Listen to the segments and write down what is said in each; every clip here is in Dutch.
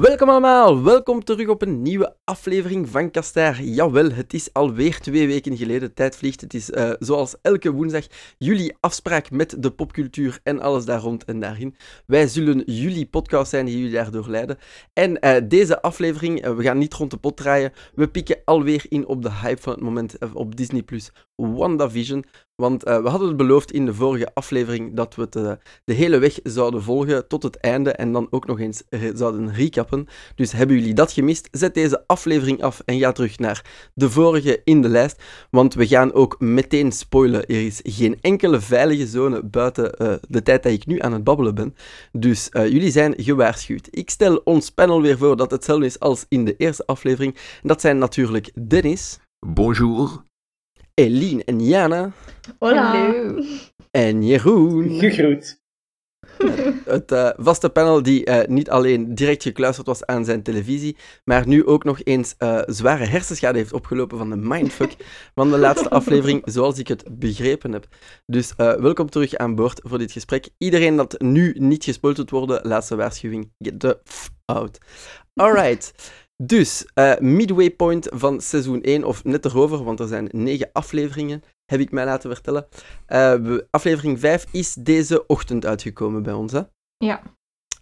Welkom allemaal, welkom terug op een nieuwe aflevering van Kastaar. Jawel, het is alweer twee weken geleden, tijd vliegt. Het is uh, zoals elke woensdag jullie afspraak met de popcultuur en alles daar rond en daarin. Wij zullen jullie podcast zijn die jullie daardoor leiden. En uh, deze aflevering, uh, we gaan niet rond de pot draaien, we pikken alweer in op de hype van het moment op Disney+. Plus WandaVision, want we hadden het beloofd in de vorige aflevering dat we het de hele weg zouden volgen tot het einde en dan ook nog eens zouden recappen. Dus hebben jullie dat gemist? Zet deze aflevering af en ga terug naar de vorige in de lijst. Want we gaan ook meteen spoilen. Er is geen enkele veilige zone buiten uh, de tijd dat ik nu aan het babbelen ben. Dus uh, jullie zijn gewaarschuwd. Ik stel ons panel weer voor dat hetzelfde is als in de eerste aflevering. Dat zijn natuurlijk Dennis. Bonjour. Eline en Jana. Hola. En Jeroen. Gegroet. het uh, vaste panel die uh, niet alleen direct gekluisterd was aan zijn televisie, maar nu ook nog eens uh, zware hersenschade heeft opgelopen van de mindfuck van de laatste aflevering, zoals ik het begrepen heb. Dus welkom terug aan boord voor dit gesprek. Iedereen dat nu niet gespoeld wordt worden, laatste waarschuwing, get the f out. Alright. Dus, midway point van seizoen 1, of net erover, want er zijn negen afleveringen heb ik mij laten vertellen. Uh, aflevering 5 is deze ochtend uitgekomen bij ons, hè? Ja.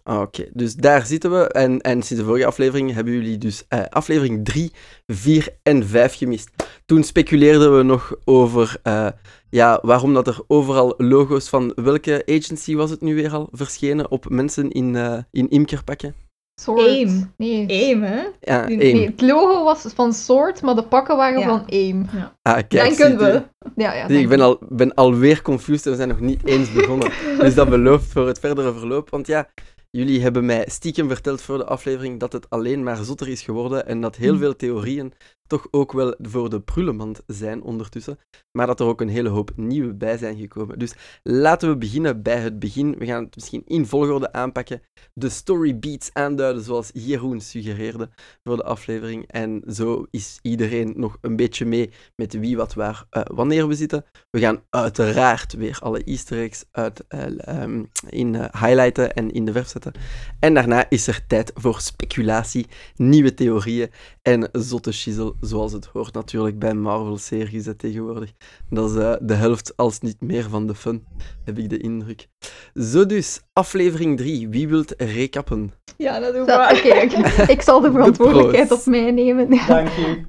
Ah, oké, dus daar zitten we. En, en sinds de vorige aflevering hebben jullie dus uh, aflevering 3, 4 en 5 gemist. Toen speculeerden we nog over uh, ja, waarom dat er overal logo's van welke agency was het nu weer al verschenen op mensen in, in imkerpakken. Sword. Aim. Nee. Aim, hè? Ja, nee, het logo was van Sword, maar de pakken waren ja. van Aim. Ja. Ah, kijk, Denken we. Ja, ja, ik ben, al, ben alweer confused en we zijn nog niet eens begonnen. dus dat belooft voor het verdere verloop. Want ja, jullie hebben mij stiekem verteld voor de aflevering dat het alleen maar zotter is geworden en dat heel veel theorieën toch ook wel voor de prullenmand zijn ondertussen. Maar dat er ook een hele hoop nieuwe bij zijn gekomen. Dus laten we beginnen bij het begin. We gaan het misschien in volgorde aanpakken. De story beats aanduiden zoals Jeroen suggereerde voor de aflevering. En zo is iedereen nog een beetje mee met wie, wat, waar, uh, wanneer we zitten. We gaan uiteraard weer alle easter eggs uit, uh, um, in uh, highlighten en in de verf zetten. En daarna is er tijd voor speculatie, nieuwe theorieën en zotte shizzle zoals het hoort natuurlijk bij Marvel-series tegenwoordig. Dat is uh, de helft, als niet meer, van de fun, heb ik de indruk. Zo dus, aflevering 3. Wie wilt recappen? Ja, dat doe ik Oké, okay, ik zal de verantwoordelijkheid op mij nemen. Dank je.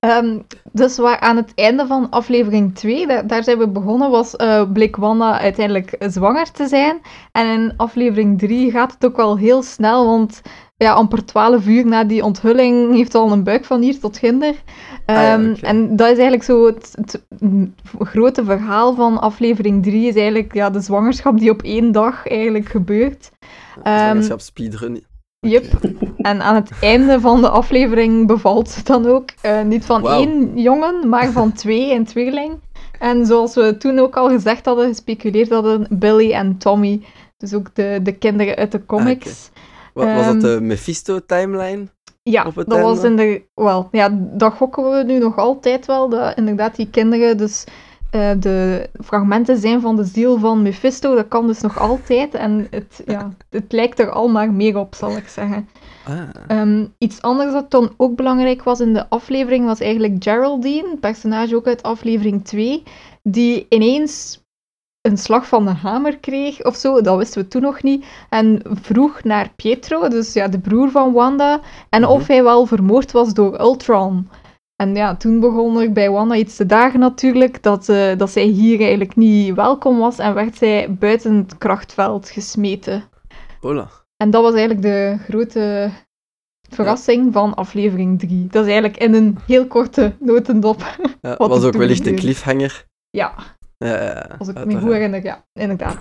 um, dus waar aan het einde van aflevering 2, daar, daar zijn we begonnen, was uh, Blik Wanda uiteindelijk zwanger te zijn. En in aflevering 3 gaat het ook wel heel snel, want ja, amper 12 uur na die onthulling heeft al een buik van hier tot ginder. Um, ah, ja, okay. En dat is eigenlijk zo het, het, grote verhaal van aflevering 3, is eigenlijk ja, de zwangerschap die op één dag eigenlijk gebeurt. Zwangerschap um, speedrun. Yep. En aan het einde van de aflevering bevalt ze dan ook uh, niet van wow. één jongen, maar van twee, een tweeling. En zoals we toen ook al gezegd hadden, gespeculeerd hadden, Billy en Tommy. Dus ook de, de kinderen uit de comics. Ah, Was dat de Mephisto-timeline? Ja, dat was in de... Wel, ja, dat gokken we nu nog altijd wel. Dat inderdaad die kinderen dus uh, de fragmenten zijn van de ziel van Mephisto. Dat kan dus nog altijd. En het, ja, het lijkt er al maar meer op, zal ik zeggen. Ah. Um, iets anders dat dan ook belangrijk was in de aflevering was eigenlijk Geraldine, personage ook uit aflevering 2, die ineens een slag van de hamer kreeg of zo, dat wisten we toen nog niet, en vroeg naar Pietro, dus ja, de broer van Wanda, en Mhm. of hij wel vermoord was door Ultron. En ja, toen begon er bij Wanda iets te dagen natuurlijk, dat, uh, dat zij hier eigenlijk niet welkom was en werd zij buiten het krachtveld gesmeten. Hola. En dat was eigenlijk de grote verrassing ja. van aflevering 3. Dat is eigenlijk in een heel korte notendop. Ja, was ook wellicht een gebeurde. cliffhanger. Ja, Ja, als ik me uiteraard. goed herinner, ja, inderdaad.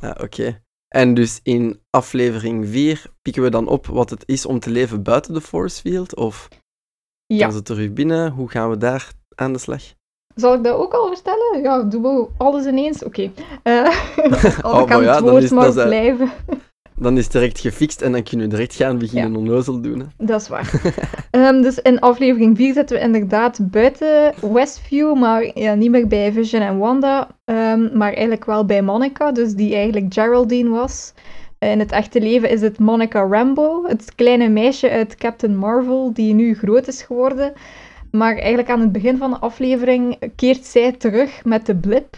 Ja, Oké. En dus in aflevering 4 pikken we dan op wat het is om te leven buiten de force field? Of Ja. kan ze terug binnen? Hoe gaan we daar aan de slag? Zal ik dat ook al vertellen? Ja, doen we alles ineens? Oké. Eh, als Oh, ik maar aan ja, het woord eh, blijven. Dan is het direct gefixt en dan kunnen we direct gaan beginnen onnozel doen. Hè. Dat is waar. Ehm, dus in aflevering 4 zitten we inderdaad buiten Westview, maar ja, niet meer bij Vision en Wanda, ehm, maar eigenlijk wel bij Monica, dus die eigenlijk Geraldine was. In het echte leven is het Monica Rambo, het kleine meisje uit Captain Marvel, die nu groot is geworden. Maar eigenlijk aan het begin van de aflevering keert zij terug met de blip.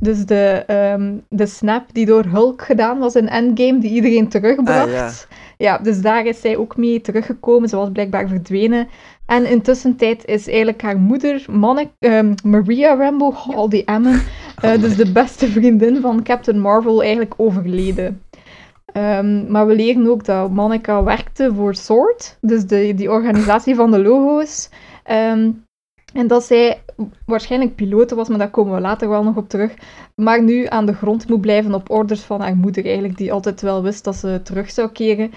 Dus de, ehm, de snap die door Hulk gedaan was in Endgame, die iedereen terugbracht. Ah, ja. ja. dus daar is zij ook mee teruggekomen. Ze was blijkbaar verdwenen. En intussen tijd is eigenlijk haar moeder, Monica, ehm, Maria Rambo, al die Emmen, dus de beste vriendin van Captain Marvel, eigenlijk overleden. Ehm, maar we leren ook dat Monica werkte voor SWORD, dus de, die organisatie van de logo's. En dat zij waarschijnlijk piloot was, maar daar komen we later wel nog op terug. Maar nu aan de grond moet blijven op orders van haar moeder, eigenlijk, die altijd wel wist dat ze terug zou keren.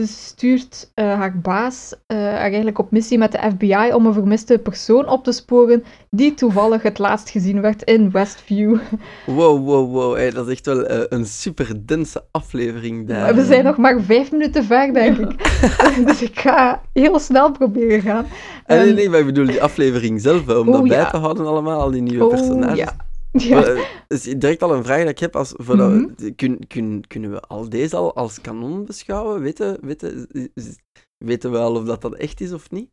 Dus stuurt uh, haar baas uh, haar eigenlijk op missie met de FBI om een vermiste persoon op te sporen die toevallig het laatst gezien werd in Westview. Wow, wow, wow. Hey, dat is echt wel uh, een super dense aflevering daar. We zijn nog maar vijf minuten ver, denk ik. dus ik ga heel snel proberen gaan. Um, nee, nee, maar ik bedoel die aflevering zelf, om oh, dat bij te houden allemaal, al die nieuwe oh, personages. Ja. Ja. Maar, is direct al een vraag dat ik heb. Als, voor mm -hmm. dat, kun, kun, kunnen we al deze al als kanon beschouwen? Weten, weten, weten we al of dat, dat echt is of niet?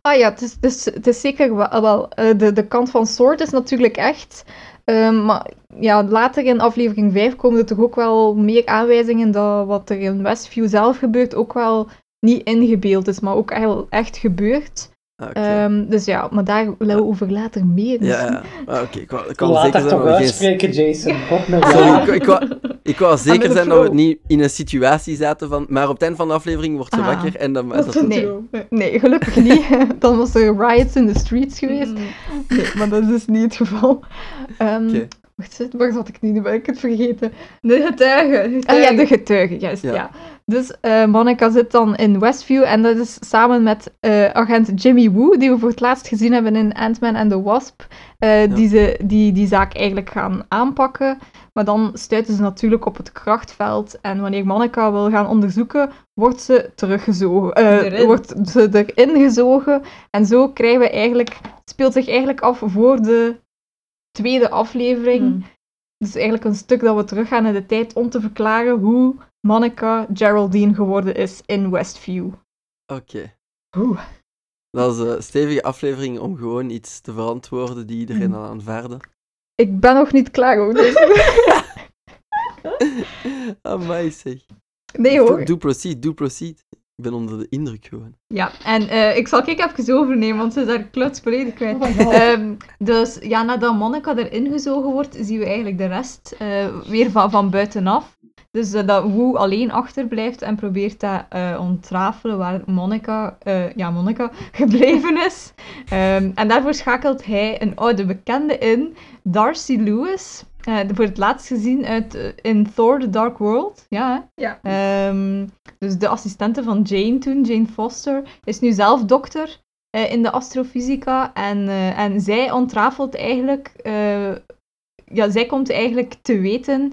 Ah ja, het is, het is, het is zeker wel. wel de, de kant van Sword is natuurlijk echt. Um, maar ja, later in aflevering 5 komen er toch ook wel meer aanwijzingen dat wat er in Westview zelf gebeurt ook wel niet ingebeeld is, maar ook echt gebeurt. Okay. Um, dus ja, maar daarover later meer. Ja, ja. Ah, oké. Ik wou, ik wou zeker zijn dat toch we geen... uitspreken, Jason. Sorry, ik, ik, wou, ik wou zeker zijn dat we niet in een situatie zaten van... Maar op het einde van de aflevering wordt ze Ah. wakker en dan... Dat Dat, nee, nee, gelukkig niet. Dan was er riots in de streets geweest. Nee, maar dat is dus niet het geval. Um, Oké. Wacht, waar zat ik nu? Nu ben ik het vergeten. De getuigen. Ah ja, de getuigen, juist, Ja. Dus eh, Monica zit dan in Westview en dat is samen met eh, agent Jimmy Woo, die we voor het laatst gezien hebben in Ant-Man and the Wasp, eh, die, ze, die die zaak eigenlijk gaan aanpakken. Maar dan stuiten ze natuurlijk op het krachtveld en wanneer Monica wil gaan onderzoeken, wordt ze teruggezogen. wordt ze erin gezogen en zo krijgen we eigenlijk, speelt zich eigenlijk af voor de tweede aflevering. Hmm. Dus eigenlijk een stuk dat we teruggaan in de tijd om te verklaren hoe Monica Geraldine geworden is in Westview. Oké. Oeh. Dat is een stevige aflevering om gewoon iets te verantwoorden die iedereen Mm. al aanvaarde. Ik ben nog niet klaar hoor. Dus... Amai zeg. nee hoor. Doe proceed, doe proceed. Ik ben onder de indruk gewoon. Ja, en eh, ik zal kijk even overnemen, want ze is daar kluts volledig kwijt. Oh. Ehm, dus ja, nadat Monica erin gezogen wordt, zien we eigenlijk de rest eh, weer van, van buitenaf. Dus eh, dat Wu alleen achterblijft en probeert te eh, ontrafelen waar Monica, eh, ja, Monica gebleven is. Ehm, en daarvoor schakelt hij een oude bekende in, Darcy Lewis. voor het laatst gezien uit, in Thor The Dark World. Ja? Ja. Ehm, dus de assistente van Jane toen, Jane Foster, is nu zelf dokter in de astrofysica. En, en zij ontrafelt eigenlijk... ja, zij komt eigenlijk te weten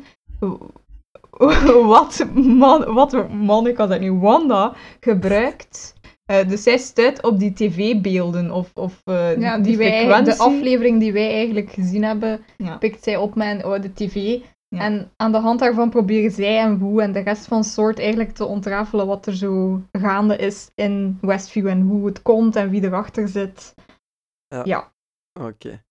wat, man, wat Monica, dat nu, Wanda, gebruikt. Eh, dus zij stuit op die tv-beelden of, of eh, Ja, die die wij, frequentie. de aflevering die wij eigenlijk gezien hebben, Ja. pikt zij op mijn oude tv. Ja. En aan de hand daarvan proberen zij en Woe en de rest van Soort eigenlijk te ontrafelen wat er zo gaande is in Westview en hoe het komt en wie erachter zit. Oké. I- i-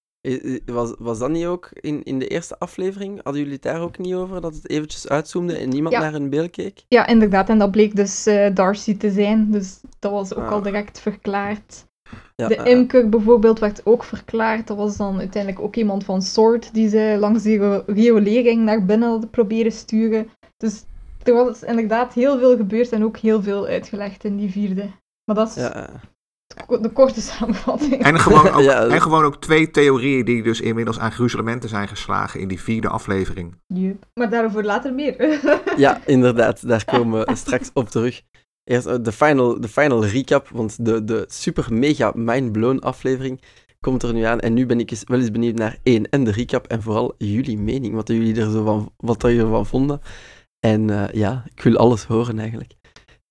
Was, was dat niet ook in, in de eerste aflevering? Hadden jullie het daar ook niet over? Dat het eventjes uitzoomde en niemand Ja. naar een beeld keek? Ja, inderdaad. En dat bleek dus eh, Darcy te zijn. Dus dat was ook Ah. al direct verklaard. Ja, De eh, imker bijvoorbeeld werd ook verklaard. Dat was dan uiteindelijk ook iemand van Sword die ze langs die rio- riolering naar binnen hadden proberen sturen. Dus er was inderdaad heel veel gebeurd en ook heel veel uitgelegd in die vierde. Maar dat is Ja, eh. De korte samenvatting. En gewoon, ook, Ja, en gewoon ook twee theorieën die dus inmiddels aan gruzelementen zijn geslagen in die vierde aflevering. Yup. Maar daarover later meer. ja, inderdaad. Daar komen we straks op terug. Eerst eh, de final, de final recap, want de, de super mega mindblown aflevering komt er nu aan. En nu ben ik eens, wel eens benieuwd naar één, en de recap, en vooral jullie mening, wat jullie er zo van, wat er ervan vonden. En eh, ja, ik wil alles horen eigenlijk.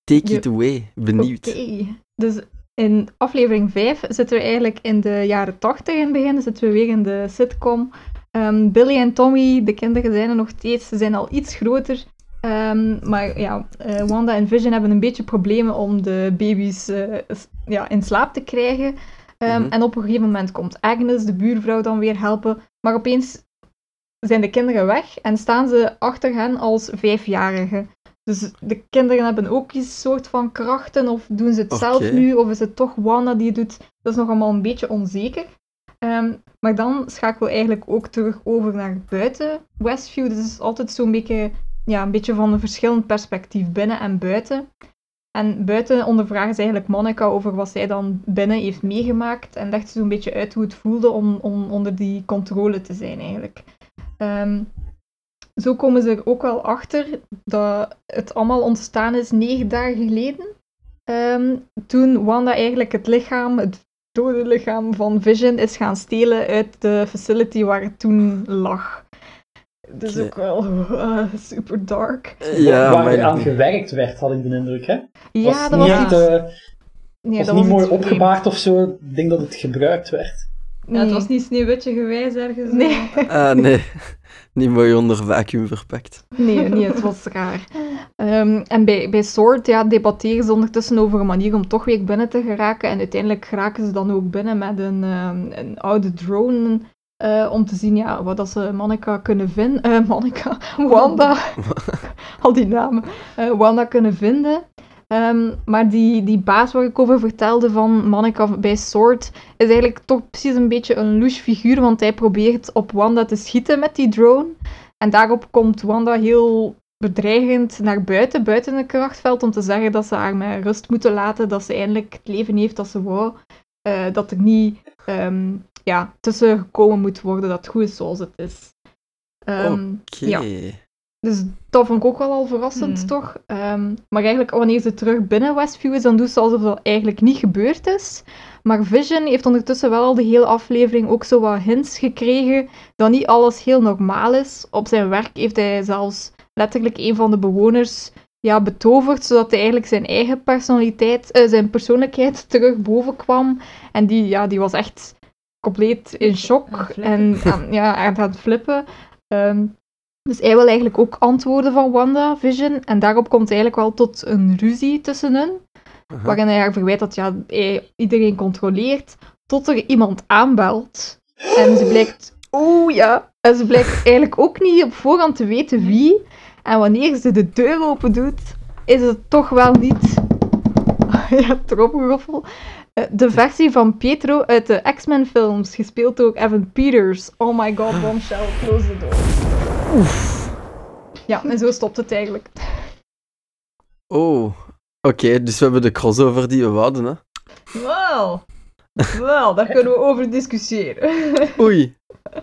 Take it away, benieuwd. Oké. Dus in aflevering 5 zitten we eigenlijk in de jaren 80 in het begin. Dan zitten we weer in de sitcom. Ehm, Billy en Tommy, de kinderen zijn er nog steeds. Ze zijn al iets groter. Ehm, maar ja, eh, Wanda en Vision hebben een beetje problemen om de baby's eh, ja, in slaap te krijgen. Ehm, Mhm. En op een gegeven moment komt Agnes, de buurvrouw, dan weer helpen. Maar opeens zijn de kinderen weg en staan ze achter hen als vijfjarigen. Dus de kinderen hebben ook een soort van krachten, of doen ze het zelf nu, of is het toch Wanda die het doet? Dat is nog allemaal een beetje onzeker. Ehm, maar dan schakelen we eigenlijk ook terug over naar buiten Westview. Dus het is altijd zo'n beetje, ja, een beetje van een verschillend perspectief binnen en buiten. En buiten ondervragen ze eigenlijk Monica over wat zij dan binnen heeft meegemaakt. En legt ze zo'n beetje uit hoe het voelde om, om onder die controle te zijn eigenlijk. Ehm, zo komen ze er ook wel achter dat het allemaal ontstaan is negen dagen geleden. Ehm, toen Wanda eigenlijk het lichaam, het dode lichaam van Vision, is gaan stelen uit de facility waar het toen lag. Dat is ook wel eh, super dark. Ja, waar maar... aan gewerkt werd, had ik de indruk. Hè? Ja, dat niet was echt, iets... eh, nee, was dat niet was mooi opgebaard of zo. Ik denk dat het gebruikt werd. Ja, het was niet sneeuwwitje gewijs ergens. Nee. Ah, nee. Niet mooi onder vacuüm verpakt. Nee, nee, het was raar. Ehm, en bij, bij Sword ja, debatteren ze ondertussen over een manier om toch weer binnen te geraken. En uiteindelijk geraken ze dan ook binnen met een, ehm, een oude drone. eh, om te zien ja, wat dat ze Monica kunnen vinden. eh Monica, Wanda. Al die namen. eh, Wanda kunnen vinden. Ehm, maar die, die baas waar ik over vertelde van Monica bij Sword is eigenlijk toch precies een beetje een louche figuur, want hij probeert op Wanda te schieten met die drone. En daarop komt Wanda heel bedreigend naar buiten, buiten het krachtveld, om te zeggen dat ze haar met rust moeten laten, dat ze eindelijk het leven heeft dat ze wou. eh, dat er niet ehm, ja, tussen gekomen moet worden, dat het goed is zoals het is. Ehm, Oké. ja. Dus dat vond ik ook wel al verrassend, Hmm. toch? Ehm, maar eigenlijk, wanneer ze terug binnen Westview is, dan doet ze alsof dat eigenlijk niet gebeurd is. Maar Vision heeft ondertussen wel al de hele aflevering ook zo wat hints gekregen dat niet alles heel normaal is. Op zijn werk heeft hij zelfs letterlijk een van de bewoners ja, betoverd, zodat hij eigenlijk zijn eigen personaliteit, eh, zijn persoonlijkheid terug boven kwam. En die, ja, die was echt compleet in shock en ja, aan het flippen. Ehm, dus hij wil eigenlijk ook antwoorden van Wanda Vision. En daarop komt eigenlijk wel tot een ruzie tussen hen. Aha. Waarin hij haar verwijt dat ja, hij iedereen controleert. Tot er iemand aanbelt. En ze blijkt... Oeh ja. En ze blijkt eigenlijk ook niet op voorhand te weten wie. En wanneer ze de deur open doet, is het toch wel niet... ja, tromgeroffel. Eh, De versie van Pietro uit de X-Men films, gespeeld door Evan Peters. Oh my god, bombshell, close the door. Ja, en zo stopt het eigenlijk. Oh, oké, dus we hebben de crossover die we wouden, hè. Wel. Wel, daar kunnen we over discussiëren. Oei.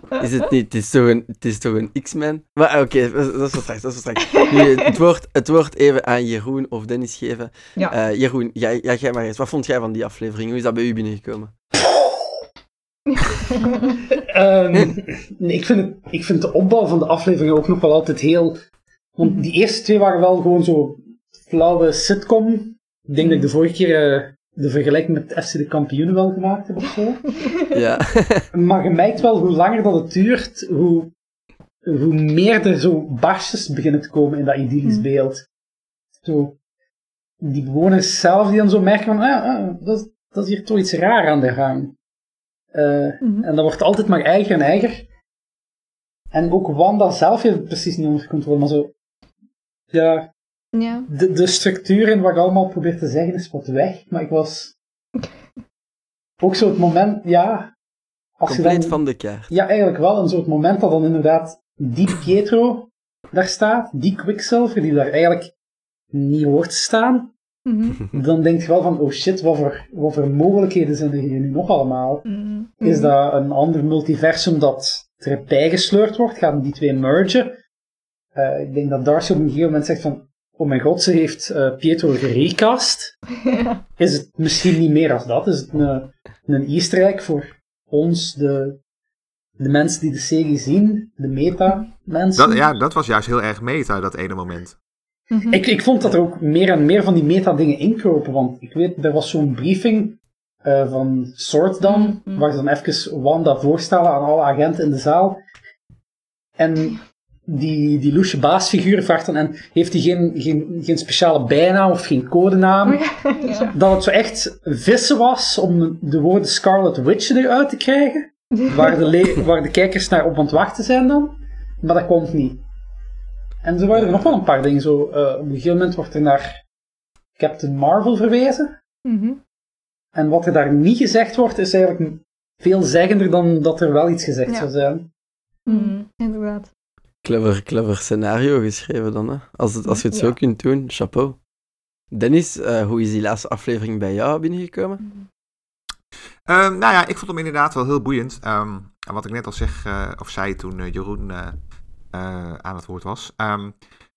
Is het niet? Het is toch een, het is toch een X-Men? Maar oké, dat dat is wat straks, dat is wat straks. Nu, het, woord, het woord even aan Jeroen of Dennis geven. Ja. Eh, Jeroen, jij, jij, jij maar eens. Wat vond jij van die aflevering? Hoe is dat bij u binnengekomen? Ehm, nee, ik, vind het, ik vind de opbouw van de aflevering ook nog wel altijd heel... Want die eerste twee waren wel gewoon zo flauwe sitcom. Ik denk dat ik de vorige keer eh, de vergelijking met FC de kampioenen wel gemaakt heb of zo. Ja. Maar je merkt wel hoe langer dat het duurt, hoe, hoe meer er zo barstjes beginnen te komen in dat idyllisch Hmm. beeld. Zo, die bewoners zelf die dan zo merken van, ah, ah, dat, is- dat is hier toch iets raar aan de gang. Eh, Mhm. En dat wordt altijd maar eiger en eiger. En ook Wanda zelf heeft het precies niet onder controle, maar zo, ja, Ja. de, de structuur en wat ik allemaal probeer te zeggen is wat weg, maar ik was ook zo het moment, ja, als je Compleet dan, van de kaart. ja, eigenlijk wel. Een soort moment dat dan inderdaad die Pietro daar staat, die Quicksilver, die daar eigenlijk niet hoort te staan. Mhm. Dan denk je wel van, oh shit, wat voor, wat voor mogelijkheden zijn er hier nu nog allemaal? Mm. Is dat een ander multiversum dat erbij gesleurd wordt? Gaan die twee mergen? Eh, ik denk dat Darcy op een gegeven moment zegt van, oh mijn god, ze heeft eh, Pietro gerecast. Is het misschien niet meer als dat? Is het een, een easter egg voor ons, de, de mensen die de serie zien, de meta-mensen? Dat, ja, dat was juist heel erg meta, dat ene moment. Mhm. Ik, ik vond dat er ook meer en meer van die meta-dingen inkropen, want ik weet, er was zo'n briefing eh, van Sword dan, Mhm. waar ze dan even Wanda voorstellen aan alle agenten in de zaal. En die, die loesje baasfiguur vraagt dan, en heeft hij geen, geen, geen speciale bijnaam of geen codenaam? Ja. Dat het zo echt vissen was om de woorden Scarlet Witch eruit te krijgen. Waar de, waar de kijkers naar op aan het wachten zijn dan. Maar dat komt niet. En zo waren er nog wel een paar dingen. Zo, eh, op een gegeven moment wordt er naar Captain Marvel verwezen. Mhm. En wat er daar niet gezegd wordt, is eigenlijk veel zeggender dan dat er wel iets gezegd Ja. zou zijn. Mhm. Inderdaad. Clever, clever scenario geschreven dan, hè. Als, het, als je het zo kunt doen, chapeau. Dennis, eh, hoe is die laatste aflevering bij jou binnengekomen? Ehm, nou ja, ik vond hem inderdaad wel heel boeiend. Ehm, en wat ik net al zeg, eh, of zei toen eh, Jeroen eh, aan het woord was. Ehm,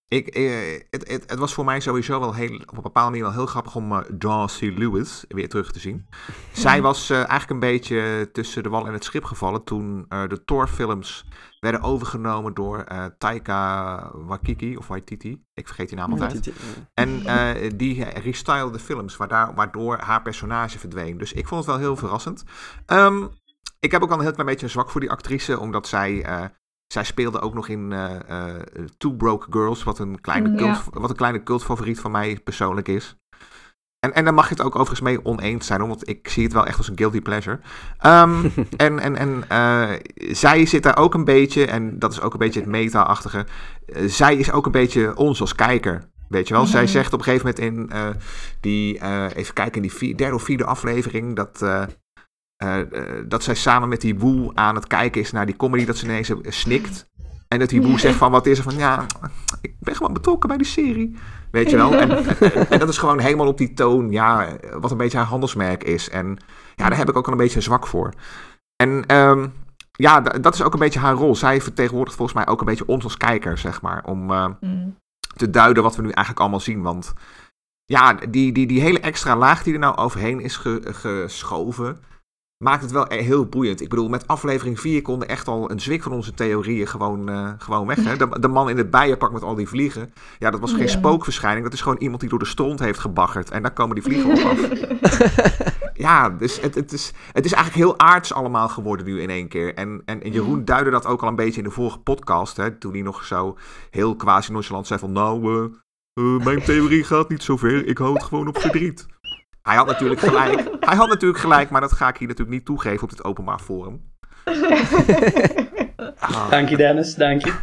ik, eh, het, het, het was voor mij sowieso wel heel, op een bepaalde manier wel heel grappig om eh Darcy Lewis weer terug te zien. Zij was eigenlijk een beetje tussen de wal en het schip gevallen toen de Thor-films werden overgenomen door Taika Waititi, of Waititi. Ik vergeet die naam altijd. En die restylede de films, waardoor, haar personage verdween. Dus ik vond het wel heel verrassend. Ehm, ik heb ook wel een heel klein beetje een zwak voor die actrice, omdat zij, zij speelde ook nog in eh, eh, Two Broke Girls, wat een, kleine Mm, cult, ja. wat een kleine cultfavoriet van mij persoonlijk is. En, en daar mag je het ook overigens mee oneens zijn, want ik zie het wel echt als een guilty pleasure. Ehm, en en, en eh, zij zit daar ook een beetje, en dat is ook een beetje het meta-achtige. zij is ook een beetje ons als kijker. Weet je wel, zij Mhm. zegt op een gegeven moment in die, even kijken, in die vier- derde of vierde aflevering, dat, eh, eh, dat zij samen met die Woe aan het kijken is naar die comedy, dat ze ineens snikt. En dat die Woe zegt van, wat is er van, ja, ik ben gewoon betrokken bij die serie. Weet je wel? En, en, en dat is gewoon helemaal op die toon, ja, wat een beetje haar handelsmerk is. En ja, daar heb ik ook al een beetje zwak voor. En ehm, ja, dat is ook een beetje haar rol. Zij vertegenwoordigt volgens mij ook een beetje ons als kijker, zeg maar. Om eh, Mhm. te duiden wat we nu eigenlijk allemaal zien. Want ja, die, die, die hele extra laag die er nou overheen is ge- geschoven, maakt het wel e- heel boeiend. Ik bedoel, met aflevering 4 konden echt al een zwik van onze theorieën gewoon, eh, gewoon weg. Hè? De, de man in het bijenpak met al die vliegen. Ja, dat was geen Ja. spookverschijning. Dat is gewoon iemand die door de stront heeft gebaggerd. En daar komen die vliegen op af. Ja, dus het, het, is, het is eigenlijk heel aards allemaal geworden nu in één keer. En, en, en Jeroen duidde dat ook al een beetje in de vorige podcast. Hè, toen hij nog zo heel quasi nonchalant zei van... Nou, eh, eh, mijn theorie gaat niet zo ver. Ik hou het gewoon op verdriet. Hij had natuurlijk gelijk. Hij had natuurlijk gelijk, maar dat ga ik hier natuurlijk niet toegeven op dit openbaar forum. Ah, Dank je, Dennis. Dank je.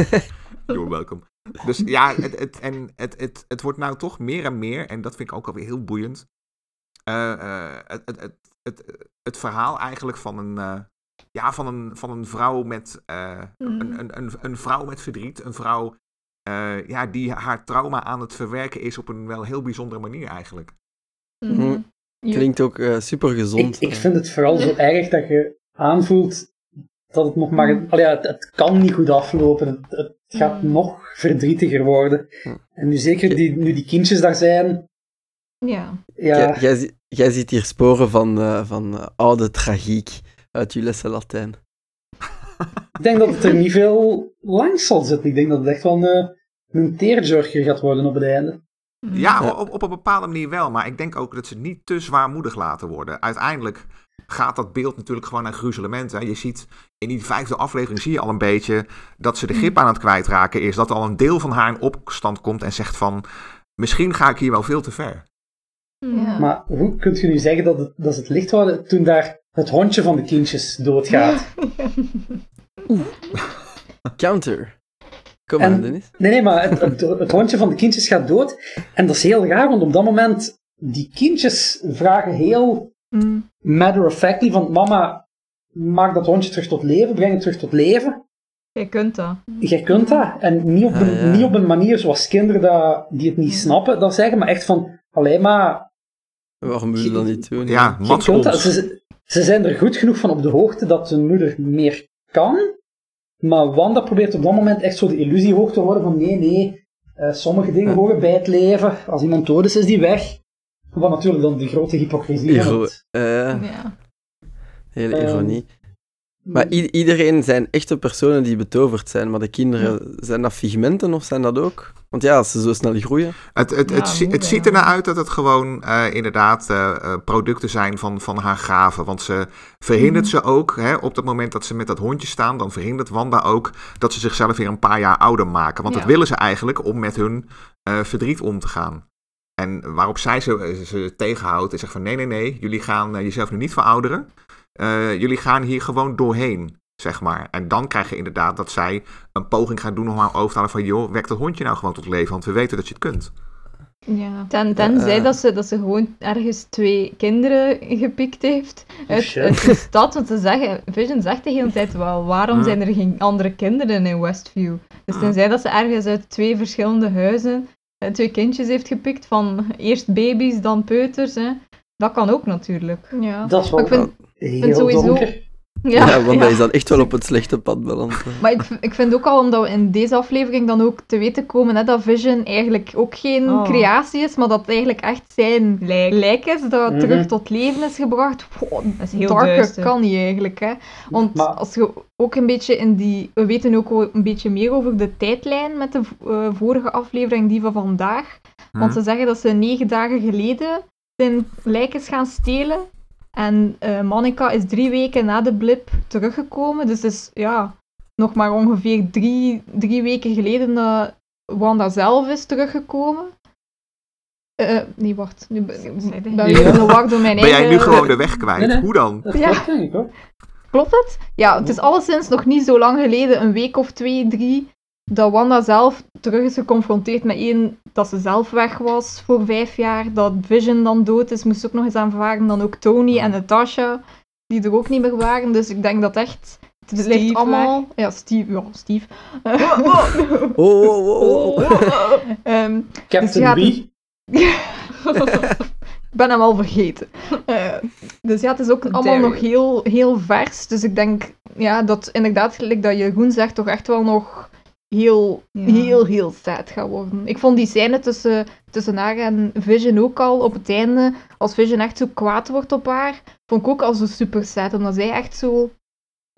You're welcome. Dus ja, het, het, en het, het, het wordt nou toch meer en meer, en dat vind ik ook alweer heel boeiend. eh, eh, het, het, het, het, het verhaal eigenlijk van een, eh, ja, van een, van een vrouw met eh, Mhm. een, een, een, een vrouw met verdriet. Een vrouw eh, ja, die haar trauma aan het verwerken is op een wel heel bijzondere manier eigenlijk. Mhm. Ja. Klinkt ook eh, super gezond. Ik, ik vind het vooral zo erg dat je aanvoelt dat het nog maar... Mm. Allee, het, het kan niet goed aflopen. Het, het gaat Mm. nog verdrietiger worden. En nu zeker die, nu die kindjes daar zijn... Ja. Ja, Jij, jij, zi- jij ziet hier sporen van, eh, van eh, oude tragiek uit je lessen Latijn. ik denk dat het er niet veel langs zal zitten. Ik denk dat het echt wel een, eh, een gaat worden op het einde. Mhm. Ja, Ja. Op, op een bepaalde manier wel. Maar ik denk ook dat ze niet te zwaarmoedig laten worden. Uiteindelijk gaat dat beeld natuurlijk gewoon naar gruzelement. Hè. Je ziet in die vijfde aflevering zie je al een beetje dat ze de grip aan het kwijtraken is. Dat al een deel van haar in opstand komt en zegt van... Misschien ga ik hier wel veel te ver. Ja. Maar hoe kunt je nu zeggen dat, het, dat ze het licht hadden toen daar het hondje van de kindjes doodgaat? Counter. Kom Dennis. Nee, nee, maar het, het, het hondje van de kindjes gaat dood. En dat is heel raar, want op dat moment, die kindjes vragen heel Mhm. matter of factly van mama, maak dat hondje terug tot leven, breng het terug tot leven. Je kunt dat. Jij kunt dat. En niet op een, Ah, ja. niet op een manier zoals kinderen dat, die het niet snappen, dat zeggen, maar echt van, alleen maar, Waarom moet je dat niet doen? Ja, ons. Ze, ze zijn er goed genoeg van op de hoogte dat hun moeder meer kan. Maar Wanda probeert op dat moment echt zo de illusie hoog te houden van nee, nee, eh, sommige dingen horen bij het leven. Als iemand dood is, is die weg. Wat natuurlijk dan de grote hypocrisie Iro- het- eh, Ja. hele ironie. Maar i- iedereen zijn echte personen die betoverd zijn, maar de kinderen, zijn dat figmenten of zijn dat ook? Want ja, als ze zo snel groeien. Het, het, Ja, het, het ziet ernaar uit dat het gewoon eh, inderdaad eh, eh, producten zijn van, van haar graven. Want ze verhindert Mhm. ze ook, hè, op het moment dat ze met dat hondje staan, dan verhindert Wanda ook dat ze zichzelf weer een paar jaar ouder maken. Want Ja. dat willen ze eigenlijk om met hun eh, verdriet om te gaan. En waarop zij ze, ze tegenhoudt en zegt van nee, nee, nee, jullie gaan jezelf nu niet verouderen. Eh, jullie gaan hier gewoon doorheen, zeg maar. En dan krijg je inderdaad dat zij een poging gaat doen om haar over te halen van joh, wek dat hondje nou gewoon tot leven, want we weten dat je het kunt. Ja. Ten, tenzij Eh. dat, ze, dat ze gewoon ergens twee kinderen gepikt heeft uit, uit de stad. Want ze zeggen, Vision zegt de hele tijd wel, waarom Hm. zijn er geen andere kinderen in Westview? Dus Hm. tenzij dat ze ergens uit twee verschillende huizen eh, twee kindjes heeft gepikt, van eerst baby's, dan peuters. Hè. Dat kan ook natuurlijk. ja. Dat is wel ik vind, heel sowieso- donker. Ja, want hij is dan echt wel op het slechte pad beland. hè. Maar ik, ik vind ook al, omdat we in deze aflevering dan ook te weten komen hè, dat Vision eigenlijk ook geen Oh. creatie is, maar dat het eigenlijk echt zijn Lijk. lijk is, dat Mhm. terug tot leven is gebracht. Wow, Dat is heel darker duister. kan niet eigenlijk. Hè. Want Maar- als je ook een beetje in die... We weten ook een beetje meer over de tijdlijn met de eh, vorige aflevering, die van vandaag. Want Hm? ze zeggen dat ze negen dagen geleden zijn lijk is gaan stelen. En eh Monica is drie weken na de blip teruggekomen. Dus het is ja, nog maar ongeveer drie, drie weken geleden dat Wanda zelf is teruggekomen. Eh, nee, wacht. Nu ben Ja. de war door mijn Ben jij nu gewoon de weg kwijt? Nee, nee. Hoe dan? Dat Ja. klopt, denk ik hoor. Klopt het? Ja, het is alleszins nog niet zo lang geleden, een week of twee, drie, dat Wanda zelf terug is geconfronteerd met één, dat ze zelf weg was voor vijf jaar, dat Vision dan dood is, moest ook nog eens aanvaarden, dan ook Tony en Natasha, die er ook niet meer waren. Dus ik denk dat echt, het Steve ligt allemaal... Ja, Steve, ja, Steve. Oh, oh, oh, oh. Ehm, Captain ja, Wie. ik ben hem al vergeten. Eh, dus ja, het is ook allemaal nog heel, heel vers. Dus ik denk ja, dat inderdaad, gelijk dat Jeroen zegt, toch echt wel nog heel, Ja. heel, heel sad gaat worden. Ik vond die scène tussen, tussen haar en Vision ook al op het einde, als Vision echt zo kwaad wordt op haar, vond ik ook al zo super sad. Omdat zij echt zo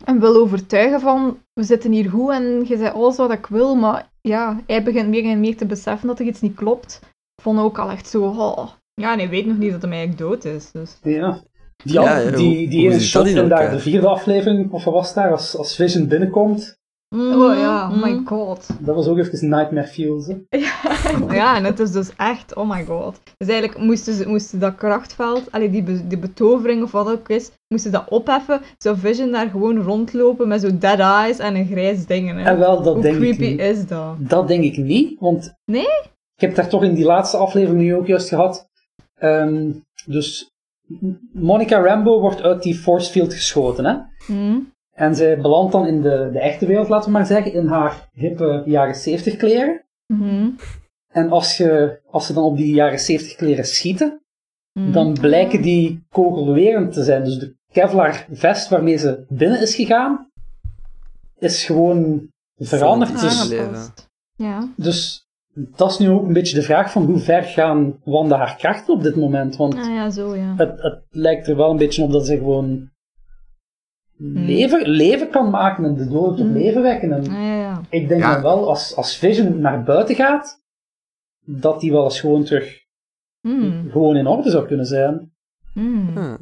hem wil overtuigen van, we zitten hier goed en je zei alles wat ik wil, maar ja, hij begint meer en meer te beseffen dat er iets niet klopt. Ik vond ook al echt zo, oh, Ja, en hij weet nog niet dat hij eigenlijk dood is. Dus. Ja. Die, Ja, die, die shot in daar, de vierde aflevering, of wat was daar, als, als Vision binnenkomt, oh ja, oh my Mhm. god. dat was ook even Nightmare Fuels. hè. Ja, en het is dus echt, oh my god. Dus eigenlijk moesten ze moesten dat krachtveld, allee, die, be- die betovering of wat ook is, moesten ze dat opheffen, zou Vision daar gewoon rondlopen met zo dead eyes en een grijs ding. Hè. En wel, dat Hoe denk ik creepy niet. is dat? Dat denk ik niet, want Nee? ik heb daar toch in die laatste aflevering nu ook juist gehad. Ehm, dus Monica Rambo wordt uit die force field geschoten, hè? Hm? En zij belandt dan in de, de echte wereld, laten we maar zeggen, in haar hippe jaren 70 kleren. Hm? En als, je, als ze dan op die jaren 70 kleren schieten, Hm? dan blijken die kogelwerend te zijn. Dus de Kevlar vest waarmee ze binnen is gegaan, is gewoon veranderd. Dus. Ja. dus dat is nu ook een beetje de vraag van hoe ver gaan Wanda haar krachten op dit moment. Want Ah ja, zo ja. het, het lijkt er wel een beetje op dat ze gewoon leven, leven kan maken en de doden tot Hmm. leven wekken. En Ah, ja, ja. ik denk Ja. dan wel, als, als Vision naar buiten gaat, dat die wel eens gewoon terug Hm. gewoon in orde zou kunnen zijn. Ah.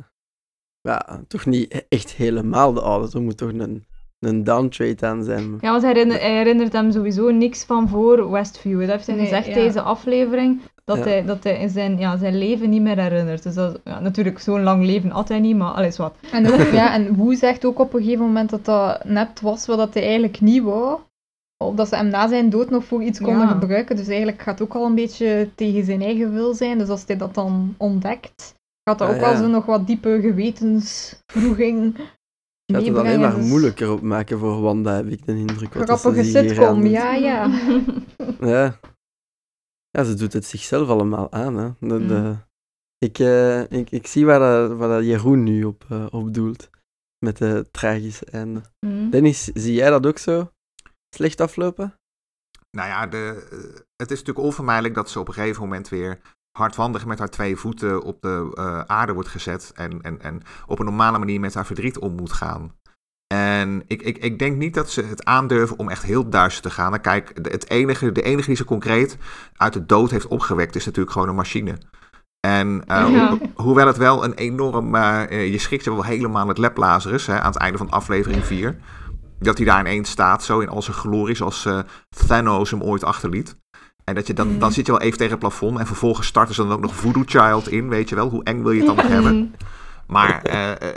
Ja, toch niet echt helemaal de oude. Er moet toch een, een downtrade aan zijn. Ja, want hij herinner- hij herinnert hem sowieso niks van voor Westview. Dat heeft hij Nee, gezegd ja. deze aflevering, dat, Ja. hij, dat hij in zijn, ja, zijn leven niet meer herinnert. Dus dat, ja, natuurlijk, zo'n lang leven had hij niet, maar alles wat. En, ook, ja, en Wu zegt ook op een gegeven moment dat dat net was wat hij eigenlijk niet wou. Of dat ze hem na zijn dood nog voor iets konden Ja. gebruiken. Dus eigenlijk gaat het ook al een beetje tegen zijn eigen wil zijn. Dus als hij dat dan ontdekt, gaat dat Ah, ook wel zo nog wat diepe gewetensvroeging Gaat het alleen maar Dus moeilijker op maken voor Wanda, heb ik de indruk. dat Grappige sitcom, ja, ja. Ja. Ja, ze doet het zichzelf allemaal aan. Hè. De, Mm. de- ik, eh, ik, ik zie waar, dat, waar dat Jeroen nu op, eh, op doelt. Met de tragische einde. Hm. Dennis, zie jij dat ook zo? Slecht aflopen? Nou ja, de, eh, het is natuurlijk onvermijdelijk dat ze op een gegeven moment weer hardwandig met haar twee voeten op de eh, aarde wordt gezet en, en, en op een normale manier met haar verdriet om moet gaan. En ik, ik, ik denk niet dat ze het aandurven om echt heel duister te gaan. En kijk, de- het enige, de enige die ze concreet uit de dood heeft opgewekt is natuurlijk gewoon een machine. En eh, Ja. ho- hoewel het wel een enorm... eh, je schrikt je wel helemaal het Lab Lazarus hè, aan het einde van aflevering 4. Dat hij daar ineens staat, zo in al zijn glorie, zoals eh, Thanos hem ooit achterliet. En dat je dan, dan zit je wel even tegen het plafond. En vervolgens starten ze dan ook nog Voodoo Child in, weet je wel. Hoe eng wil je het dan nog hebben? Maar eh, eh,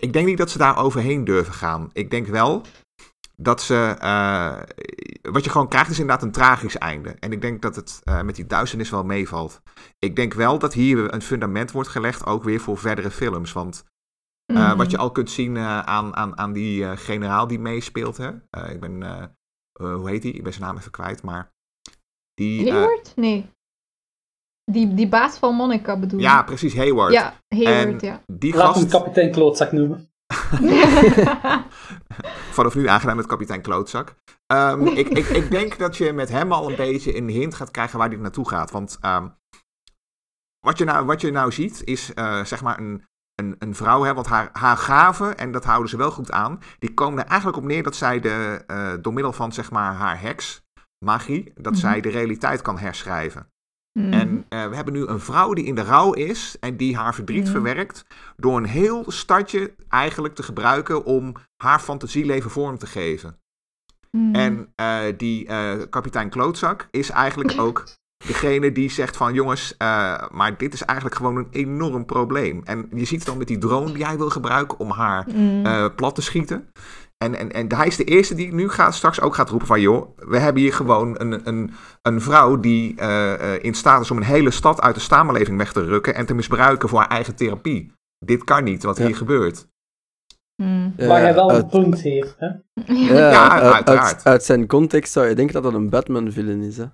ik denk niet dat ze daar overheen durven gaan. Ik denk wel dat ze. eh, wat je gewoon krijgt is inderdaad een tragisch einde. En ik denk dat het met die duisternis wel meevalt. Ik denk wel dat hier een fundament wordt gelegd, ook weer voor verdere films. Want Mhm. wat je al kunt zien aan, aan, aan die generaal die meespeelt. Hè? Ik ben. hoe heet die? Ik ben zijn naam even kwijt. Maar. Die. Hayward? Nee. Die, die baas van Monica bedoel je? ja, precies, Hayward. Ja, Hayward, En ja. Die Laat hem gast. kapitein Klootzak noemen. Vanaf nu aangedaan met kapitein Klootzak. Ehm, ik, ik, ik denk dat je met hem al een beetje een hint gaat krijgen waar dit naartoe gaat. Want ehm, wat, je nou, wat je nou ziet is eh, zeg maar een, een, een vrouw. Hè, want haar, haar gaven, en dat houden ze wel goed aan, die komen er eigenlijk op neer dat zij de, eh, door middel van zeg maar haar heks, magie, dat Mhm. zij de realiteit kan herschrijven. Mm. En eh, we hebben nu een vrouw die in de rouw is en die haar verdriet Mhm. verwerkt door een heel stadje eigenlijk te gebruiken om haar fantasieleven vorm te geven. Mm. En eh, die eh, kapitein Klootzak is eigenlijk ook degene die zegt van jongens, maar dit is eigenlijk gewoon een enorm probleem. En je ziet het dan met die drone die hij wil gebruiken om haar Mm. plat te schieten. En, en, en hij is de eerste die nu gaat, straks ook gaat roepen van... joh, we hebben hier gewoon een, een, een vrouw die eh, eh, in staat is om een hele stad uit de samenleving weg te rukken... en te misbruiken voor haar eigen therapie. Dit kan niet, wat Ja. hier gebeurt. Mm. Eh, Waar hij wel een punt heeft. Hè? ja, Ja, uit- uiteraard. Uit, uit zijn context zou je denken dat dat een Batman-villain is. Hè?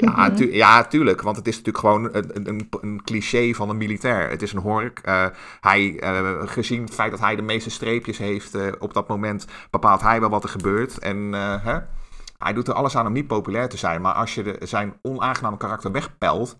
Ja, tu- ja, tuurlijk. Want het is natuurlijk gewoon een, een, een cliché van een militair. Het is een hork. Eh, hij, eh, gezien het feit dat hij de meeste streepjes heeft eh, op dat moment, bepaalt hij wel wat er gebeurt. En hè? hij doet er alles aan om niet populair te zijn. Maar als je de, zijn onaangename karakter wegpelt,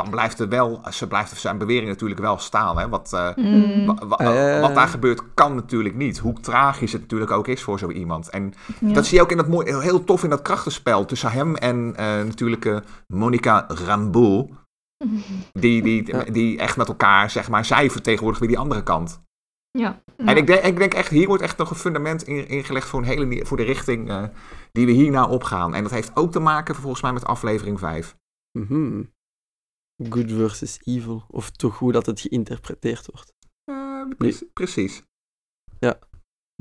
dan blijft er wel, ze blijft zijn bewering natuurlijk wel staan. Hè? Wat, eh, Mm. wa- wa- Eh. wat daar gebeurt, kan natuurlijk niet. Hoe tragisch het natuurlijk ook is voor zo iemand. En Ja. dat zie je ook in dat mooi, heel, tof in dat krachtenspel tussen hem en eh, natuurlijk eh, Monica Rambeau. Die, die, die echt met elkaar, zeg maar, zij vertegenwoordigt weer die andere kant. Ja. En ik denk, ik denk echt, hier wordt echt nog een fundament in- ingelegd voor, een hele, voor de richting eh, die we hierna opgaan. En dat heeft ook te maken volgens mij met aflevering 5. Mhm. Good versus evil. Of toch hoe dat het geïnterpreteerd wordt. Eh, pre- Precies.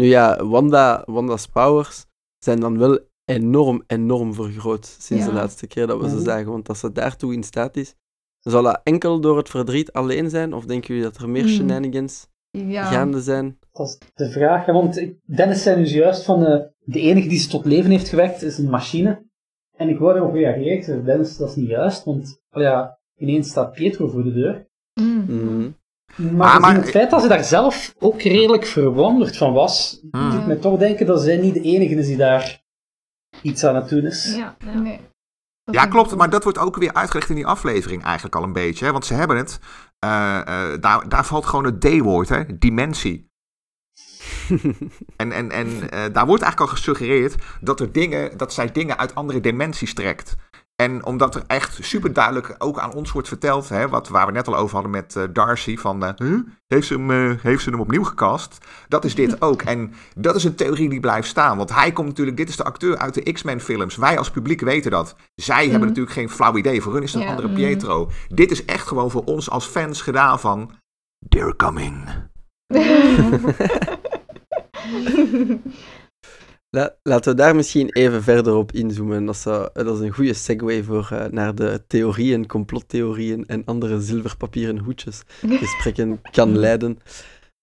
Nu ja, Wanda, Wanda's powers zijn dan wel enorm, enorm vergroot sinds Ja. de laatste keer dat we ze zagen. Want als ze daartoe in staat is, zal dat enkel door het verdriet alleen zijn? Of denken jullie dat er meer Mm. shenanigans Ja. gaande zijn? Dat is de vraag. Want Dennis zei nu juist van eh, de enige die ze tot leven heeft gewekt is een machine. En ik wou erop zei, Dennis, dat is niet juist. Want oh ja, ineens staat Pietro voor de deur. Mm. Mhm. Maar, Ah, maar- het feit dat ze daar zelf ook redelijk verwonderd van was, Hmm. doet mij toch denken dat zij niet de enige is die daar iets aan het doen is. Ja. ja. Nee. Ja, klopt. Maar dat wordt ook weer uitgelegd in die aflevering eigenlijk al een beetje. Hè? Want ze hebben het. eh, eh, daar, daar valt gewoon het D-woord, hè? Dimensie. En, en, en eh, daar wordt eigenlijk al gesuggereerd dat, er dingen, dat zij dingen uit andere dimensies trekt. En omdat er echt super duidelijk ook aan ons wordt verteld, hè, wat, waar we net al over hadden met eh, Darcy, van eh, huh? heeft, ze hem, eh, heeft ze hem opnieuw gecast? Dat is dit ook. En dat is een theorie die blijft staan. Want hij komt natuurlijk, dit is de acteur uit de X-Men films. Wij als publiek weten dat. Zij hebben Mhm. natuurlijk geen flauw idee. Voor hun is het een Ja. andere Mhm. Pietro. Dit is echt gewoon voor ons als fans gedaan van... They're coming. La- laten we daar misschien even verder op inzoomen. Dat, zou, dat is een goede segue voor eh, naar de theorieën, complottheorieën en andere zilverpapieren hoedjes gesprekken kan leiden.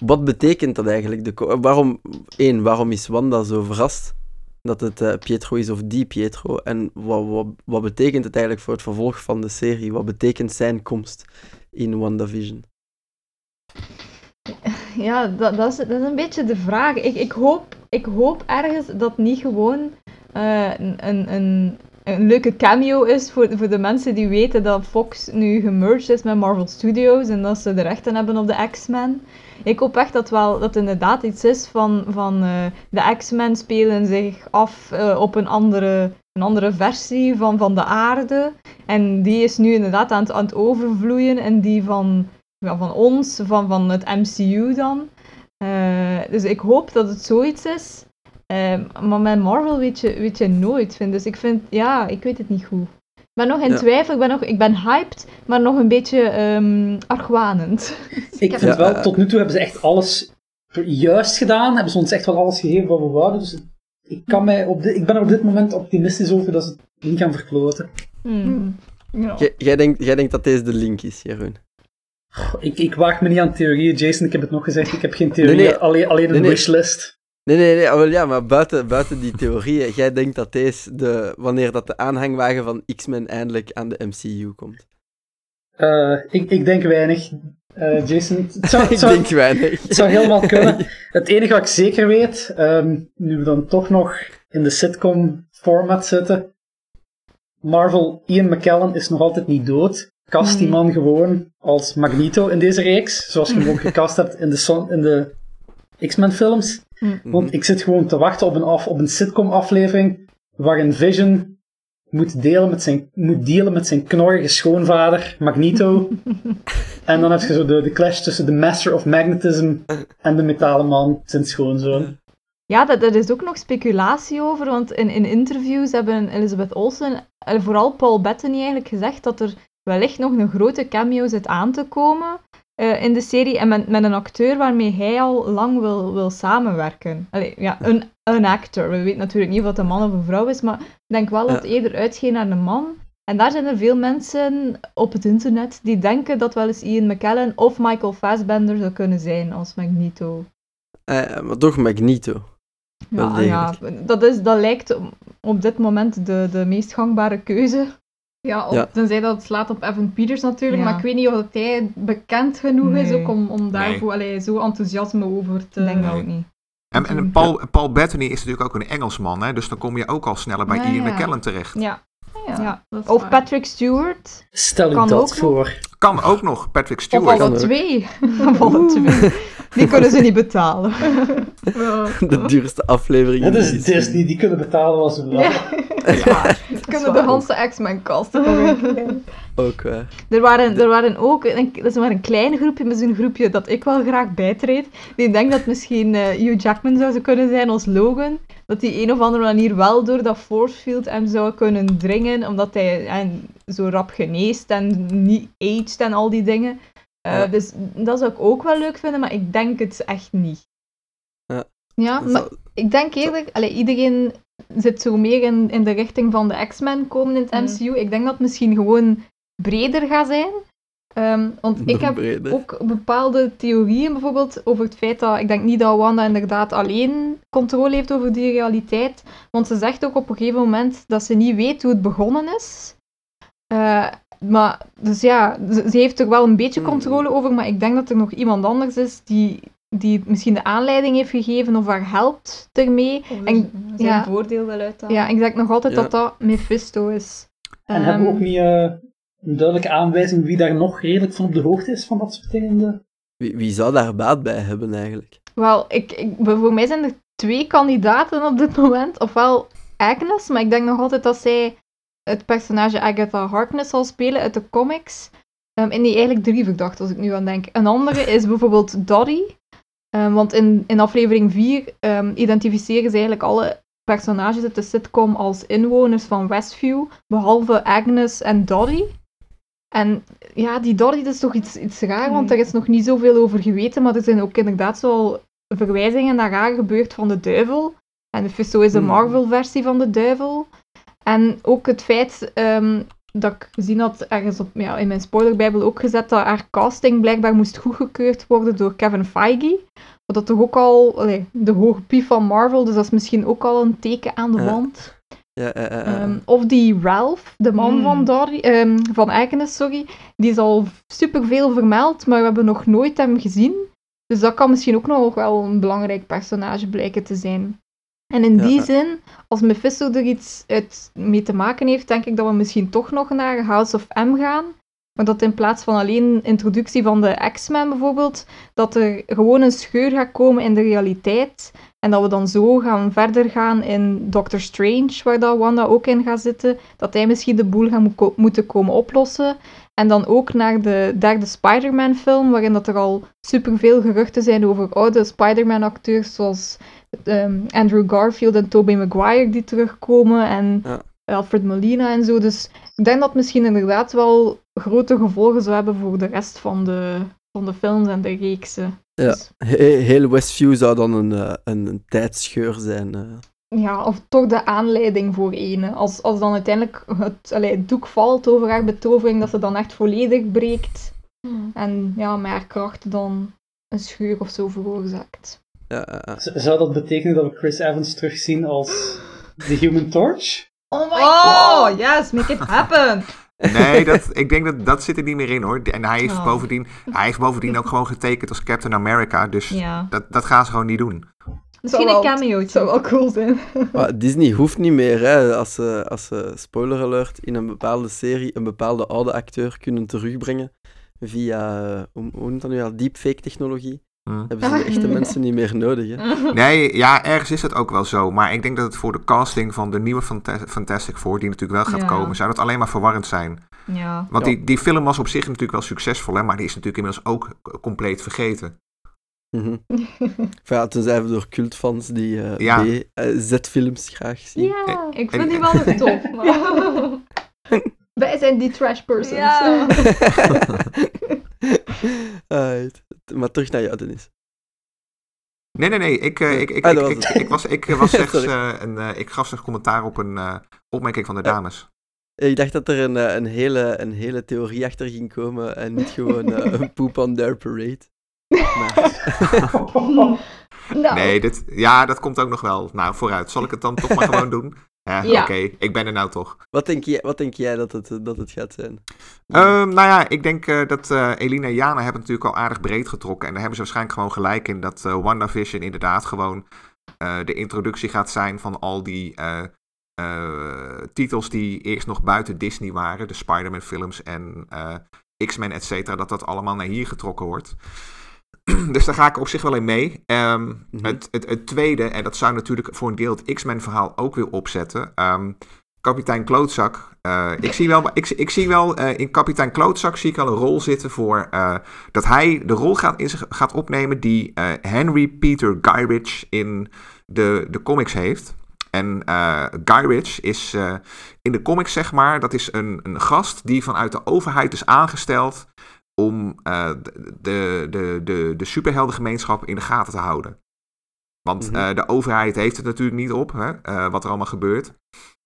Wat betekent dat eigenlijk? De waarom, één, waarom is Wanda zo verrast dat het eh, Pietro is of die Pietro? En wat, wat, wat betekent het eigenlijk voor het vervolg van de serie? Wat betekent zijn komst in WandaVision? Ja, dat, dat, is, dat is een beetje de vraag. Ik, ik, hoop, ik hoop ergens dat niet gewoon eh, een, een, een leuke cameo is voor, voor de mensen die weten dat Fox nu gemerged is met Marvel Studios en dat ze de rechten hebben op de X-Men. Ik hoop echt dat wel dat inderdaad iets is van, van uh, de X-Men spelen zich af uh, op een andere, een andere versie van, van de aarde. En die is nu inderdaad aan het, aan het overvloeien en die van, ja, van ons, van, van het MCU dan. Uh, dus ik hoop dat het zoiets is. maar met Marvel weet je, weet je nooit. Vind. Dus ik vind, ja, ik weet het niet goed. Ik ben nog in ja. twijfel, ik ben, nog, ik ben hyped, maar nog een beetje um, argwanend. Ik vind wel, tot nu toe hebben ze echt alles juist gedaan. Hebben ze ons echt wel alles gegeven wat we wouden. Dus ik, kan mij op dit, ik ben er op dit moment optimistisch over dat ze het niet gaan verkloten. Mm. Ja. Jij denkt, jij denkt dat deze de link is, Jeroen? Ik, ik waag me niet aan theorieën, Jason. Ik heb het nog gezegd, ik heb geen theorieën, nee, nee. alleen, alleen een nee, wishlist. Nee, nee, nee, wel, ja, maar buiten, buiten die theorieën, jij denkt dat deze, de, wanneer dat de aanhangwagen van X-Men eindelijk aan de MCU komt? Uh, ik, ik denk weinig, uh, Jason. Het zou, ik zou, denk weinig. Het zou helemaal kunnen. Het enige wat ik zeker weet, um, nu we dan toch nog in de sitcom-format zitten, Marvel, Ian McKellen is nog altijd niet dood. Kast die man gewoon als Magneto in deze reeks, zoals je hem ook gecast hebt in de, son, in de X-Men films. Want ik zit gewoon te wachten op een, af, op een sitcom-aflevering waarin Vision moet delen met zijn, moet delen met zijn knorrige schoonvader, Magneto. en dan heb je zo de, de clash tussen de Master of Magnetism en de metalen man, zijn schoonzoon. Ja, dat, dat is ook nog speculatie over, want in, in interviews hebben Elizabeth Olsen en vooral Paul Bettany eigenlijk gezegd dat er wellicht nog een grote cameo zit aan te komen uh, in de serie en met, met een acteur waarmee hij al lang wil, wil samenwerken. Allee, ja, een, een actor. We weten natuurlijk niet of dat een man of een vrouw is, maar ik denk wel dat het eerder uitgeeft naar een man. En daar zijn er veel mensen op het internet die denken dat wel eens Ian McKellen of Michael Fassbender zou kunnen zijn als Magneto. Uh, maar toch Magneto. Ja, ja dat, is, dat lijkt op dit moment de, de meest gangbare keuze. Ja, of, ja. tenzij dat het slaat op Evan Peters natuurlijk, ja. maar ik weet niet of hij bekend genoeg nee. is ook om, om daarvoor nee. allee, zo enthousiasme over te... Denk nee. ook niet. En, en Paul, Paul Bettany is natuurlijk ook een Engelsman, hè, dus dan kom je ook al sneller bij Ian McKellen terecht. Ja. Ja, of Patrick Stewart. Stel je dat voor. Kan ook nog, Patrick Stewart. Of alle twee. of alle twee. Die kunnen ze niet betalen. De duurste aflevering. Dat is Disney, die kunnen betalen wat ze willen. Ja, kunnen de Hanse X-Men casten. ook waar. Er waren, er waren ook, een, dat is maar een klein groepje, maar een groepje dat ik wel graag bijtreed. Die denkt dat misschien uh, Hugh Jackman zou kunnen zijn als Logan. Dat hij een of andere manier wel door dat force field hem zou kunnen dringen, omdat hij en, zo rap geneest en niet aged en al die dingen. Uh, ja. Dus dat zou ik ook wel leuk vinden, maar ik denk het echt niet. Ja, ja maar ik denk eerlijk, allee, iedereen zit zo meer in, in de richting van de X-Men komen in het MCU. Mm. Ik denk dat het misschien gewoon breder gaat zijn. Um, want ik heb breder. ook bepaalde theorieën bijvoorbeeld over het feit dat ik denk niet dat Wanda inderdaad alleen controle heeft over die realiteit. Want ze zegt ook op een gegeven moment dat ze niet weet hoe het begonnen is. Uh, maar, dus ja, ze, ze, heeft er wel een beetje controle over, maar ik denk dat er nog iemand anders is die, die misschien de aanleiding heeft gegeven of haar helpt ermee. Of en, zijn ja, voordeel wel uit Ja, ik denk nog altijd ja. dat dat Mephisto is. En um, hebben we ook niet uh, een duidelijke aanwijzing wie daar nog redelijk van op de hoogte is van dat soort dingen? Wie, wie zou daar baat bij hebben eigenlijk? Wel, ik, ik, voor mij zijn er twee kandidaten op dit moment. Ofwel Agnes, maar ik denk nog altijd dat zij het personage Agatha Harkness zal spelen uit de comics. Um, en die eigenlijk drie verdacht, als ik nu aan denk. Een andere is bijvoorbeeld Dottie. Um, want in, in aflevering 4 um, identificeren ze eigenlijk alle personages uit de sitcom als inwoners van Westview, behalve Agnes en Dottie. En ja, die Dottie is toch iets, iets raar, want daar is nog niet zoveel over geweten, maar er zijn ook inderdaad zo verwijzingen naar haar gebeurd van de duivel. En Mephisto is de Marvel-versie van de duivel. En ook het feit um, dat ik gezien had ergens op, ja, in mijn spoilerbijbel ook gezet dat haar casting blijkbaar moest goedgekeurd worden door Kevin Feige. Wat dat toch ook al allee, de hoge pief van Marvel, dus dat is misschien ook al een teken aan de wand. Ja, uh, uh, um, of die Ralph, de man mm. van, Dory, um, van Agnes, sorry, die is al superveel vermeld, maar we hebben nog nooit hem gezien. Dus dat kan misschien ook nog wel een belangrijk personage blijken te zijn. En in die zin, als Mephisto er iets uit mee te maken heeft, denk ik dat we misschien toch nog naar House of M gaan. Maar dat in plaats van alleen introductie van de X-Men bijvoorbeeld, dat er gewoon een scheur gaat komen in de realiteit. En dat we dan zo gaan verder gaan in Doctor Strange, waar dat Wanda ook in gaat zitten. Dat hij misschien de boel gaat mo- moeten komen oplossen. En dan ook naar de derde Spider-Man film, waarin dat er al superveel geruchten zijn over oude Spider-Man-acteurs, zoals ehm, Andrew Garfield en Tobey Maguire die terugkomen. En Ja. Alfred Molina en zo. Dus ik denk dat het misschien inderdaad wel grote gevolgen zou hebben voor de rest van de, van de films en de reeksen. Ja. Dus, He- heel Westview zou dan een, eh, een, een tijdscheur zijn. eh. ja, of toch de aanleiding voor ene. Als, als dan uiteindelijk het, allee, het doek valt over haar betovering, dat ze dan echt volledig breekt. En ja, met haar kracht dan een scheur of zo veroorzaakt. Ja, ja, Zou dat betekenen dat we Chris Evans terugzien als The Human Torch? Oh my Oh, yes, make it happen. Nee, dat, ik denk dat dat zit er niet meer in hoor. En hij heeft, Oh. bovendien, hij heeft bovendien ook gewoon getekend als Captain America. Dus Ja. dat, dat gaan ze gewoon niet doen. Misschien een cameootje. Het zou wel cool zijn. Maar Disney hoeft niet meer, hè, als ze, als ze, spoiler alert, in een bepaalde serie een bepaalde oude acteur kunnen terugbrengen via, eh, hoe, hoe noemt dat nu al, deepfake-technologie. Hm. Hebben ze de echte mensen niet meer nodig, hè. Nee, ja, ergens is het ook wel zo. Maar ik denk dat het voor de casting van de nieuwe Fanta- Fantastic Four, die natuurlijk wel gaat Ja. komen, zou dat alleen maar verwarrend zijn. Ja. Want Ja. die, die film was op zich natuurlijk wel succesvol, hè, maar die is natuurlijk inmiddels ook compleet vergeten. Enfin, ja, tenzij door cultfans die eh, Ja. B-Z-films graag zien. Ja, Ik En- vind die wel tof. maar- wij zijn die trash persons. Ja. Alright. Maar terug naar jou, Dennis. Nee, nee, nee. Ik, eh, ik, ik, Ah, ik, was ik, was, slechts eh, een, eh, ik gaf slechts commentaar op een eh, opmerking van de dames. Ik dacht dat er een, een, hele, een hele theorie achter ging komen en niet gewoon eh, een poep on their parade. Maar, Nou, Nee, dit, ja, dat komt ook nog wel. Nou, vooruit. Zal ik het dan toch maar gewoon doen? Ja, Ja. oké. Ik ben er nou toch. wat, denk jij, wat denk jij dat het, dat het gaat zijn? Ehm, nou ja, ik denk eh, dat eh, Elina en Jana hebben het natuurlijk al aardig breed getrokken. En daar hebben ze waarschijnlijk gewoon gelijk in dat eh WandaVision inderdaad gewoon eh, de introductie gaat zijn van al die eh, eh, titels die eerst nog buiten Disney waren. De Spider-Man films en eh, X-Men, et cetera. Dat dat allemaal naar hier getrokken wordt. dus daar ga ik op zich wel in mee. Ehm, Mhm. het, het, het tweede, en dat zou natuurlijk voor een deel het X-Men verhaal ook weer opzetten. Ehm, kapitein Klootzak. eh, ik zie wel, ik, ik zie wel eh, in kapitein Klootzak zie ik al een rol zitten voor eh, dat hij de rol gaat, in zich, gaat opnemen die Henry Peter Gyrich in de, de comics heeft. En Gyrich is in de comics, zeg maar, dat is een, een gast die vanuit de overheid is aangesteld om eh, de, de, de, de, de superheldengemeenschap in de gaten te houden. Want Mhm. eh, de overheid heeft het natuurlijk niet op, hè, eh, wat er allemaal gebeurt.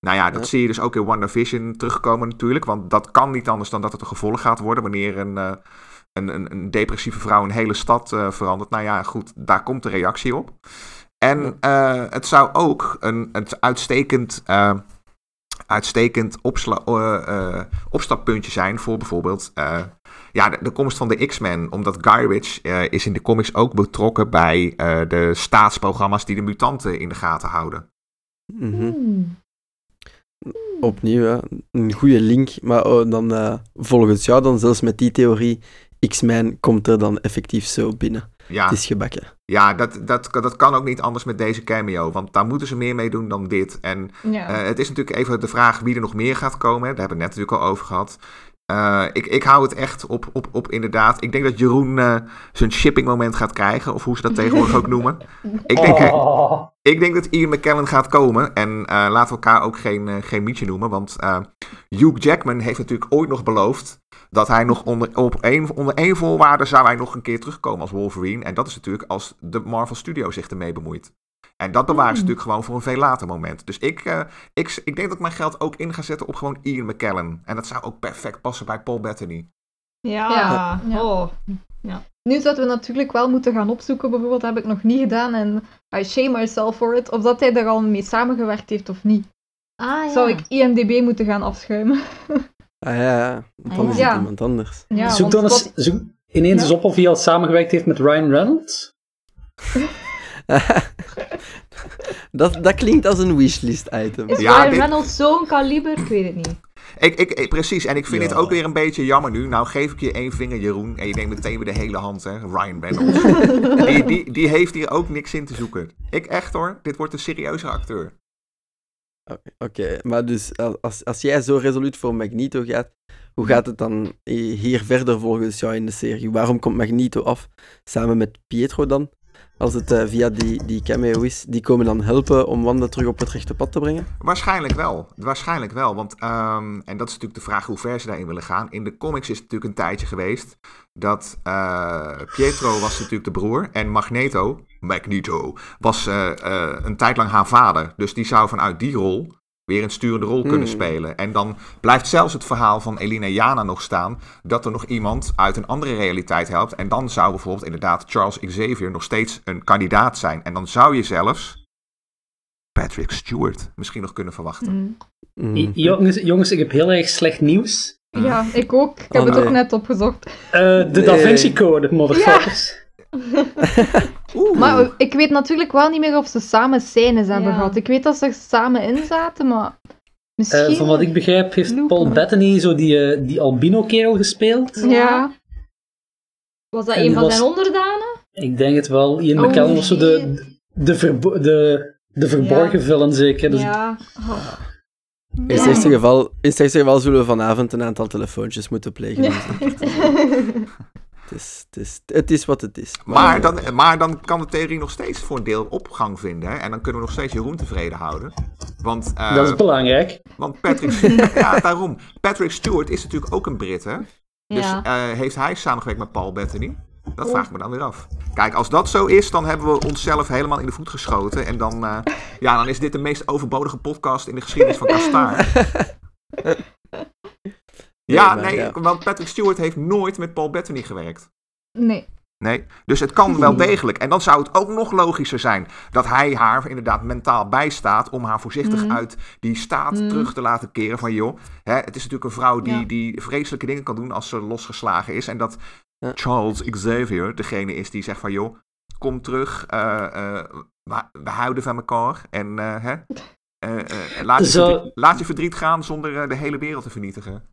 Nou ja, dat Ja. zie je dus ook in WandaVision terugkomen natuurlijk. Want dat kan niet anders dan dat het een gevolg gaat worden wanneer een, een, een, een depressieve vrouw een hele stad verandert. Nou ja, goed, daar komt de reactie op. En het zou ook een, het uitstekend, uitstekend opsla- opstappuntje zijn voor bijvoorbeeld ja, de, de komst van de X-Men. Omdat Gyrich eh, is in de comics ook betrokken bij eh, de staatsprogramma's die de mutanten in de gaten houden. Mhm. Hmm. Opnieuw, hè. een goede link. Maar oh, dan eh, volgens jou, dan zelfs met die theorie, X-Men komt er dan effectief zo binnen. Ja, Het is gebakken. ja dat, dat, dat kan ook niet anders met deze cameo. Want daar moeten ze meer mee doen dan dit. En Ja. Eh, het is natuurlijk even de vraag wie er nog meer gaat komen. Daar hebben we het net natuurlijk al over gehad. Eh, ik, ik hou het echt op, op, op inderdaad. Ik denk dat Jeroen eh, zijn shipping moment gaat krijgen. Of hoe ze dat tegenwoordig ook noemen. Ik denk, Oh. ik denk dat Ian McKellen gaat komen. En eh, laten we elkaar ook geen, geen mietje noemen. Want eh, Hugh Jackman heeft natuurlijk ooit nog beloofd. Dat hij nog onder, op één, onder één voorwaarde zou hij nog een keer terugkomen als Wolverine. En dat is natuurlijk als de Marvel Studio zich ermee bemoeit. En dat bewaren ze Hmm. natuurlijk gewoon voor een veel later moment. Dus ik, eh, ik, ik denk dat ik mijn geld ook in ga zetten op gewoon Ian McKellen. En dat zou ook perfect passen bij Paul Bettany. Ja. Ja. Ja. Oh. Nu zouden we natuurlijk wel moeten gaan opzoeken, bijvoorbeeld, dat heb ik nog niet gedaan en I shame myself for it, of dat hij er al mee samengewerkt heeft of niet. Ah, Zou ik IMDB moeten gaan afschuimen? Ah ja, ja. Want dan Ah, is ja. het iemand anders. Ja, zoek dan eens zoek ineens Ja. eens op of hij al samengewerkt heeft met Ryan Reynolds. dat, dat klinkt als een wishlist item. Is Ja, Ryan dit- Reynolds zo'n kaliber? Ik weet het niet. Ik, ik, ik- precies, en ik vind Ja. het ook weer een beetje jammer nu. Nou geef ik je één vinger, Jeroen, en je neemt meteen weer de hele hand, hè. Ryan Reynolds. die, die, die heeft hier ook niks in te zoeken. Ik echt hoor, dit wordt een serieuze acteur. Oké, maar dus als, als jij zo resoluut voor Magneto gaat, hoe gaat het dan hier verder volgens jou in de serie? Waarom komt Magneto af samen met Pietro dan? Als het eh, via die, die cameo is, die komen dan helpen om Wanda terug op het rechte pad te brengen? Waarschijnlijk wel. Waarschijnlijk wel. Want, ehm, en dat is natuurlijk de vraag hoe ver ze daarin willen gaan. In de comics is het natuurlijk een tijdje geweest dat eh, Pietro was natuurlijk de broer. En Magneto, Magneto, was eh, een tijd lang haar vader. Dus die zou vanuit die rol weer een sturende rol kunnen Hmm. spelen. En dan blijft zelfs het verhaal van Elina Jana nog staan. Dat er nog iemand uit een andere realiteit helpt. En dan zou bijvoorbeeld inderdaad Charles Xavier nog steeds een kandidaat zijn. En dan zou je zelfs Patrick Stewart misschien nog kunnen verwachten. Mm. Mm. I- Jongens, jongens, ik heb heel erg slecht nieuws. Ja, ik ook. Ik heb Oh, het nee. ook net opgezocht. Eh, de Nee. Da Vinci Code, motherfuckers. Maar ik weet natuurlijk wel niet meer of ze samen scènes hebben Ja. gehad. Ik weet dat ze er samen in zaten, maar misschien... Eh, van wat ik begrijp heeft Paul. Bettany zo die, eh, die albino-kerel gespeeld. Ja. Was dat En een van was- zijn onderdanen? Ik denk het wel. Ian Oh, McKellen was zo de, de, verbo- de, de verborgen Ja. villain zeker. Dus Ja. In het geval, in het geval zullen we vanavond een aantal telefoontjes moeten plegen. Ja. Het, is, het, is, het is wat het is. Maar dan, maar dan kan de theorie nog steeds voor een deel opgang vinden. Hè? En dan kunnen we nog steeds Jeroen tevreden houden. Want, eh, dat is belangrijk. want Patrick, ja, daarom. Patrick Stewart is natuurlijk ook een Brit, hè? Dus Ja. eh, heeft hij samengewerkt met Paul Bettany? Dat vraag ik me dan weer af. Kijk, als dat zo is, dan hebben we onszelf helemaal in de voet geschoten. En dan, eh, ja, dan is dit de meest overbodige podcast in de geschiedenis van Kastaar. Ja, maar nee, ja. want Patrick Stewart heeft nooit met Paul Bettany gewerkt. Nee. Nee, dus het kan wel degelijk. En dan zou het ook nog logischer zijn dat hij haar inderdaad mentaal bijstaat om haar voorzichtig Mm. uit die staat Mm. terug te laten keren van joh, hè, het is natuurlijk een vrouw die, Ja. die vreselijke dingen kan doen als ze losgeslagen is. En dat Ja. Charles Xavier degene is die zegt van joh, kom terug, eh, eh, we, houden van elkaar en eh, hè, eh, eh, laat, je Zo- verdriet, laat je verdriet gaan zonder de hele wereld te vernietigen.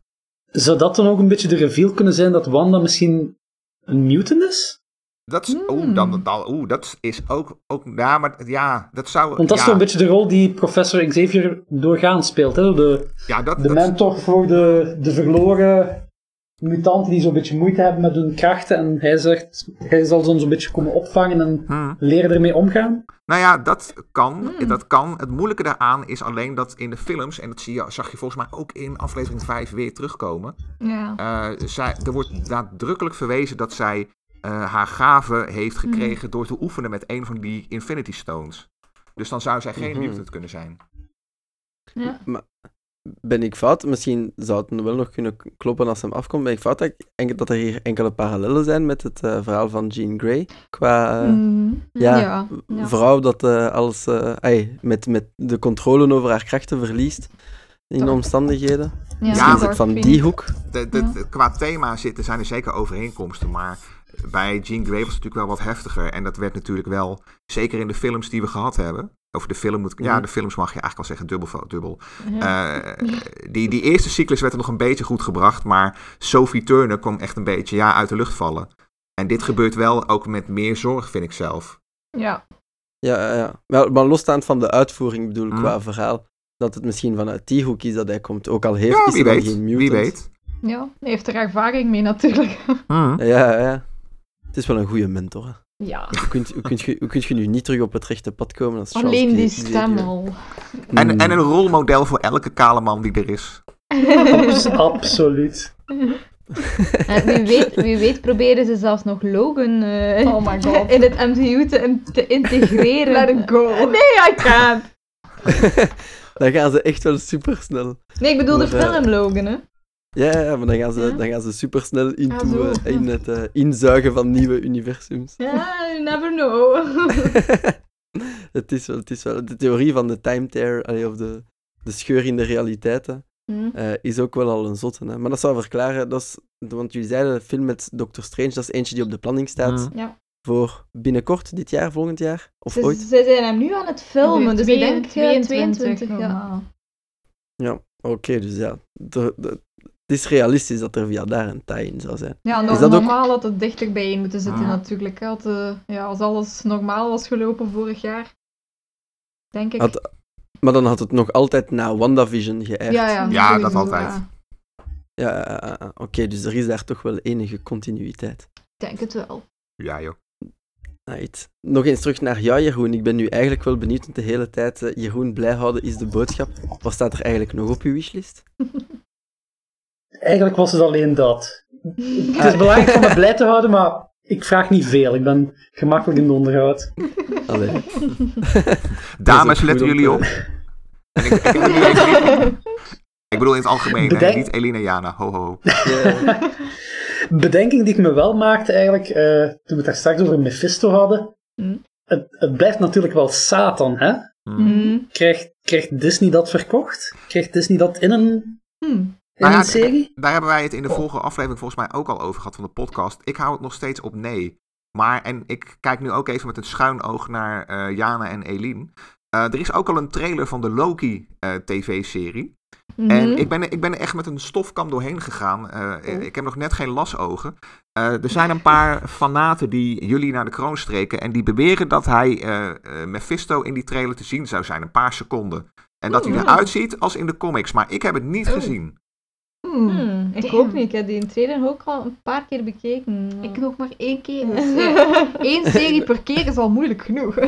Zou dat dan ook een beetje de reveal kunnen zijn dat Wanda misschien een mutant is? Dat, is- Mm. oeh, dan, dan, oeh, dat is ook, ook ja, maar ja, dat zou... Want dat is toch een beetje de rol die professor Xavier doorgaans speelt. Hè? De, ja, dat, de dat- mentor voor de, de verloren mutanten die zo'n beetje moeite hebben met hun krachten. En hij zegt, hij zal ze zo'n beetje komen opvangen en Hmm. leren ermee omgaan. Nou ja, dat kan. Hmm. Dat kan. Het moeilijke daaraan is alleen dat in de films, en dat zie je, zag je volgens mij ook in aflevering 5 weer terugkomen. Ja. eh, zij, er wordt nadrukkelijk verwezen dat zij eh, haar gave heeft Hmm. gekregen door te oefenen met een van die Infinity Stones. Dus dan zou zij geen Mhm. mutant kunnen zijn. Ja. Ben ik fout? Misschien zou het wel nog kunnen kloppen als hem afkomt. Ben ik fout dat, dat er hier enkele parallellen zijn met het eh, verhaal van Jean Grey? Qua eh, Mm, ja, ja, ja. vrouw dat eh, als, eh, ai, met, met de controle over haar krachten verliest in Toch. omstandigheden. Ja, Misschien is maar- het van die hoek. De, de, Ja. de- qua thema zitten, zijn er zeker overeenkomsten, maar bij Jean Grey was het natuurlijk wel wat heftiger. En dat werd natuurlijk wel, zeker in de films die we gehad hebben, of de film moet ik, ja, Mhm. de films mag je eigenlijk wel zeggen, dubbel. dubbel. Ja. Eh, die, die eerste cyclus werd er nog een beetje goed gebracht, maar Sophie Turner kwam echt een beetje ja, uit de lucht vallen. En dit gebeurt wel ook met meer zorg, vind ik zelf. ja. Ja, ja. Maar, maar losstaand van de uitvoering bedoel ik Mhm. qua verhaal. Dat het misschien vanuit die hoek is dat hij komt. Ook al heeft Ja, wie weet. geen Wie weet. Ja, hij heeft er ervaring mee natuurlijk. Mhm. Ja, ja, ja. Het is wel een goede mentor. Ja. Hoe kunt, hoe, kunt je, hoe kunt je nu niet terug op het rechte pad komen als Charles Alleen die stem al. En, en een rolmodel voor elke kale man die er is. Abs- absoluut. En wie, weet, wie weet proberen ze zelfs nog Logan eh, Oh my god. in het MCU te, in- te integreren. Let it go. Nee, I can't. Dan gaan ze echt wel super snel. Nee, ik bedoel de Maar, eh, film Logan, hè. Ja, maar dan gaan ze, Ja? dan gaan ze super snel into, Ah, eh, in het eh, inzuigen van nieuwe universums. Ja, you never know. het, is wel, het is wel de theorie van de time tear, allee, of de, de scheur in de realiteiten, Hm. eh, is ook wel al een zotte. Hè? Maar dat zou verklaren, dat is, want jullie zeiden, de film met Doctor Strange, dat is eentje die op de planning staat. Mm. Ja. voor binnenkort, dit jaar, volgend jaar? Of ooit? ze zijn hem nu aan het filmen, dus ik denk eh, 22, 22. ja. normaal. Ja, oké, dus ja. de- de- het is realistisch dat er via daar een tie-in zou zijn. Ja, Is nog, dat ook- normaal had het dichter bijeen moeten zitten Ah. natuurlijk. hè. Had, eh, ja, als alles normaal was gelopen vorig jaar, denk ik. Had- Maar dan had het nog altijd naar WandaVision geërfd. ja, ja, Ja, sowieso, dat altijd. ja. Ja, oké, dus er is daar toch wel enige continuïteit. Ik denk het wel. Ja, joh. Right. Nog eens terug naar jou, Jeroen. Ik ben nu eigenlijk wel benieuwd, de hele tijd eh, Jeroen blij houden is de boodschap. Wat staat er eigenlijk nog op uw wishlist? Eigenlijk was het alleen dat. Het is belangrijk om me blij te houden, maar ik vraag niet veel. Ik ben gemakkelijk in de onderhoud. Allee. Dames, letten jullie op. En ik, ik, bedoel in het algemeen, hè, niet Elina Jana. Ho, ho. Bedenking die ik me wel maakte eigenlijk, eh, toen we het daar straks over Mephisto hadden. Hm. Het, het blijft natuurlijk wel Satan, hè? Hmm. Mm. Krijgt, krijgt Disney dat verkocht? Krijgt Disney dat in een, Hm. In ja, serie? Daar hebben wij het in de vorige aflevering volgens mij ook al over gehad van de podcast. Ik hou het nog steeds op nee. Maar, en ik kijk nu ook even met een schuin oog naar eh, Jana en Eline. Eh, er is ook al een trailer van de Loki eh, tv-serie. Mhm. En ik ben, ik ben echt met een stofkam doorheen gegaan. Oh. Ik heb nog net geen lasogen. Er zijn een paar fanaten die jullie naar de kroon streken. En die beweren dat hij Mephisto in die trailer te zien zou zijn. Een paar seconden. En dat hij Oh. eruit ziet als in de comics. Maar ik heb het niet Oh. gezien. Hmm. Hm, ik Damn. ook niet. Ik heb die trailer ook al een paar keer bekeken. Ik nog maar één keer. Dus, ja, Eén serie per keer is al moeilijk genoeg.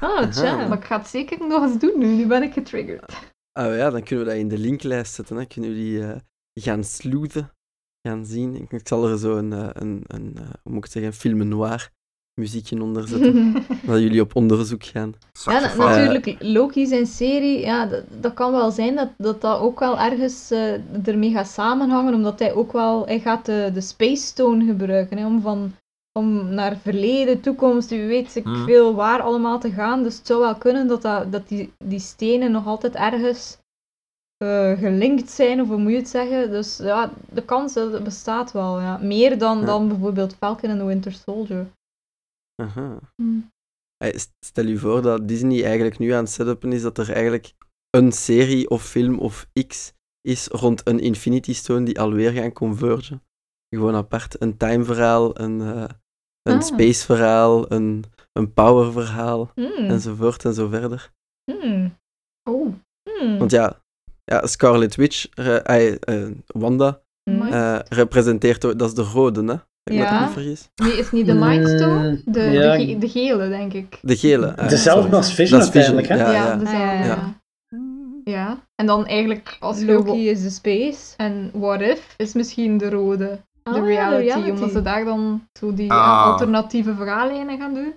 Ah, tja. Maar ik ga het zeker nog eens doen nu. Nu ben ik getriggerd. Ah ja, dan kunnen we dat in de linklijst zetten. Hè. Kunnen we die eh, gaan sleuthen, gaan zien. Ik, ik zal er zo een, eh, een, een eh, hoe moet ik het zeggen, een film noir muziekje onder zetten. dat jullie op onderzoek gaan. Ja, na- natuurlijk, Loki zijn serie, ja, dat, dat kan wel zijn dat dat, dat ook wel ergens eh, ermee gaat samenhangen, omdat hij ook wel, hij gaat de, de Space Stone gebruiken, hè, om van om naar verleden, toekomst, wie weet ik Hmm. veel waar allemaal te gaan. Dus het zou wel kunnen dat, dat, dat die, die stenen nog altijd ergens eh, gelinkt zijn, of hoe moet je het zeggen. Dus ja, de kans eh, bestaat wel, ja. Meer dan, Ja. dan bijvoorbeeld Falcon and the Winter Soldier. Aha. St- Stel je voor dat Disney eigenlijk nu aan het setupen is dat er eigenlijk een serie of film of X is rond een Infinity Stone die alweer gaan convergen. Gewoon apart. Een time verhaal, een, eh, een Ah. space verhaal, een, een power verhaal, Hmm. enzovoort en zo verder. Hmm. Oh, Hmm. Want ja, ja Scarlet Witch, eh, Wanda, eh, representeert, ook- dat is de rode, hè? Ja. niet vergis. nee, is niet de Mindstone? Mm, De, ja. de, ge- de gele, denk ik. De gele. eh, Dezelfde sorry. als Vision Dat is Vision, uiteindelijk, hè? ja. Ja, dezelfde, Ah, ja, ja. ja. Ja. En dan eigenlijk, als. Loki is de space. En What If is misschien de rode, Ah, de ja, reality, omdat ze daar dan zo die Ah. alternatieve verhaallijnen gaan doen.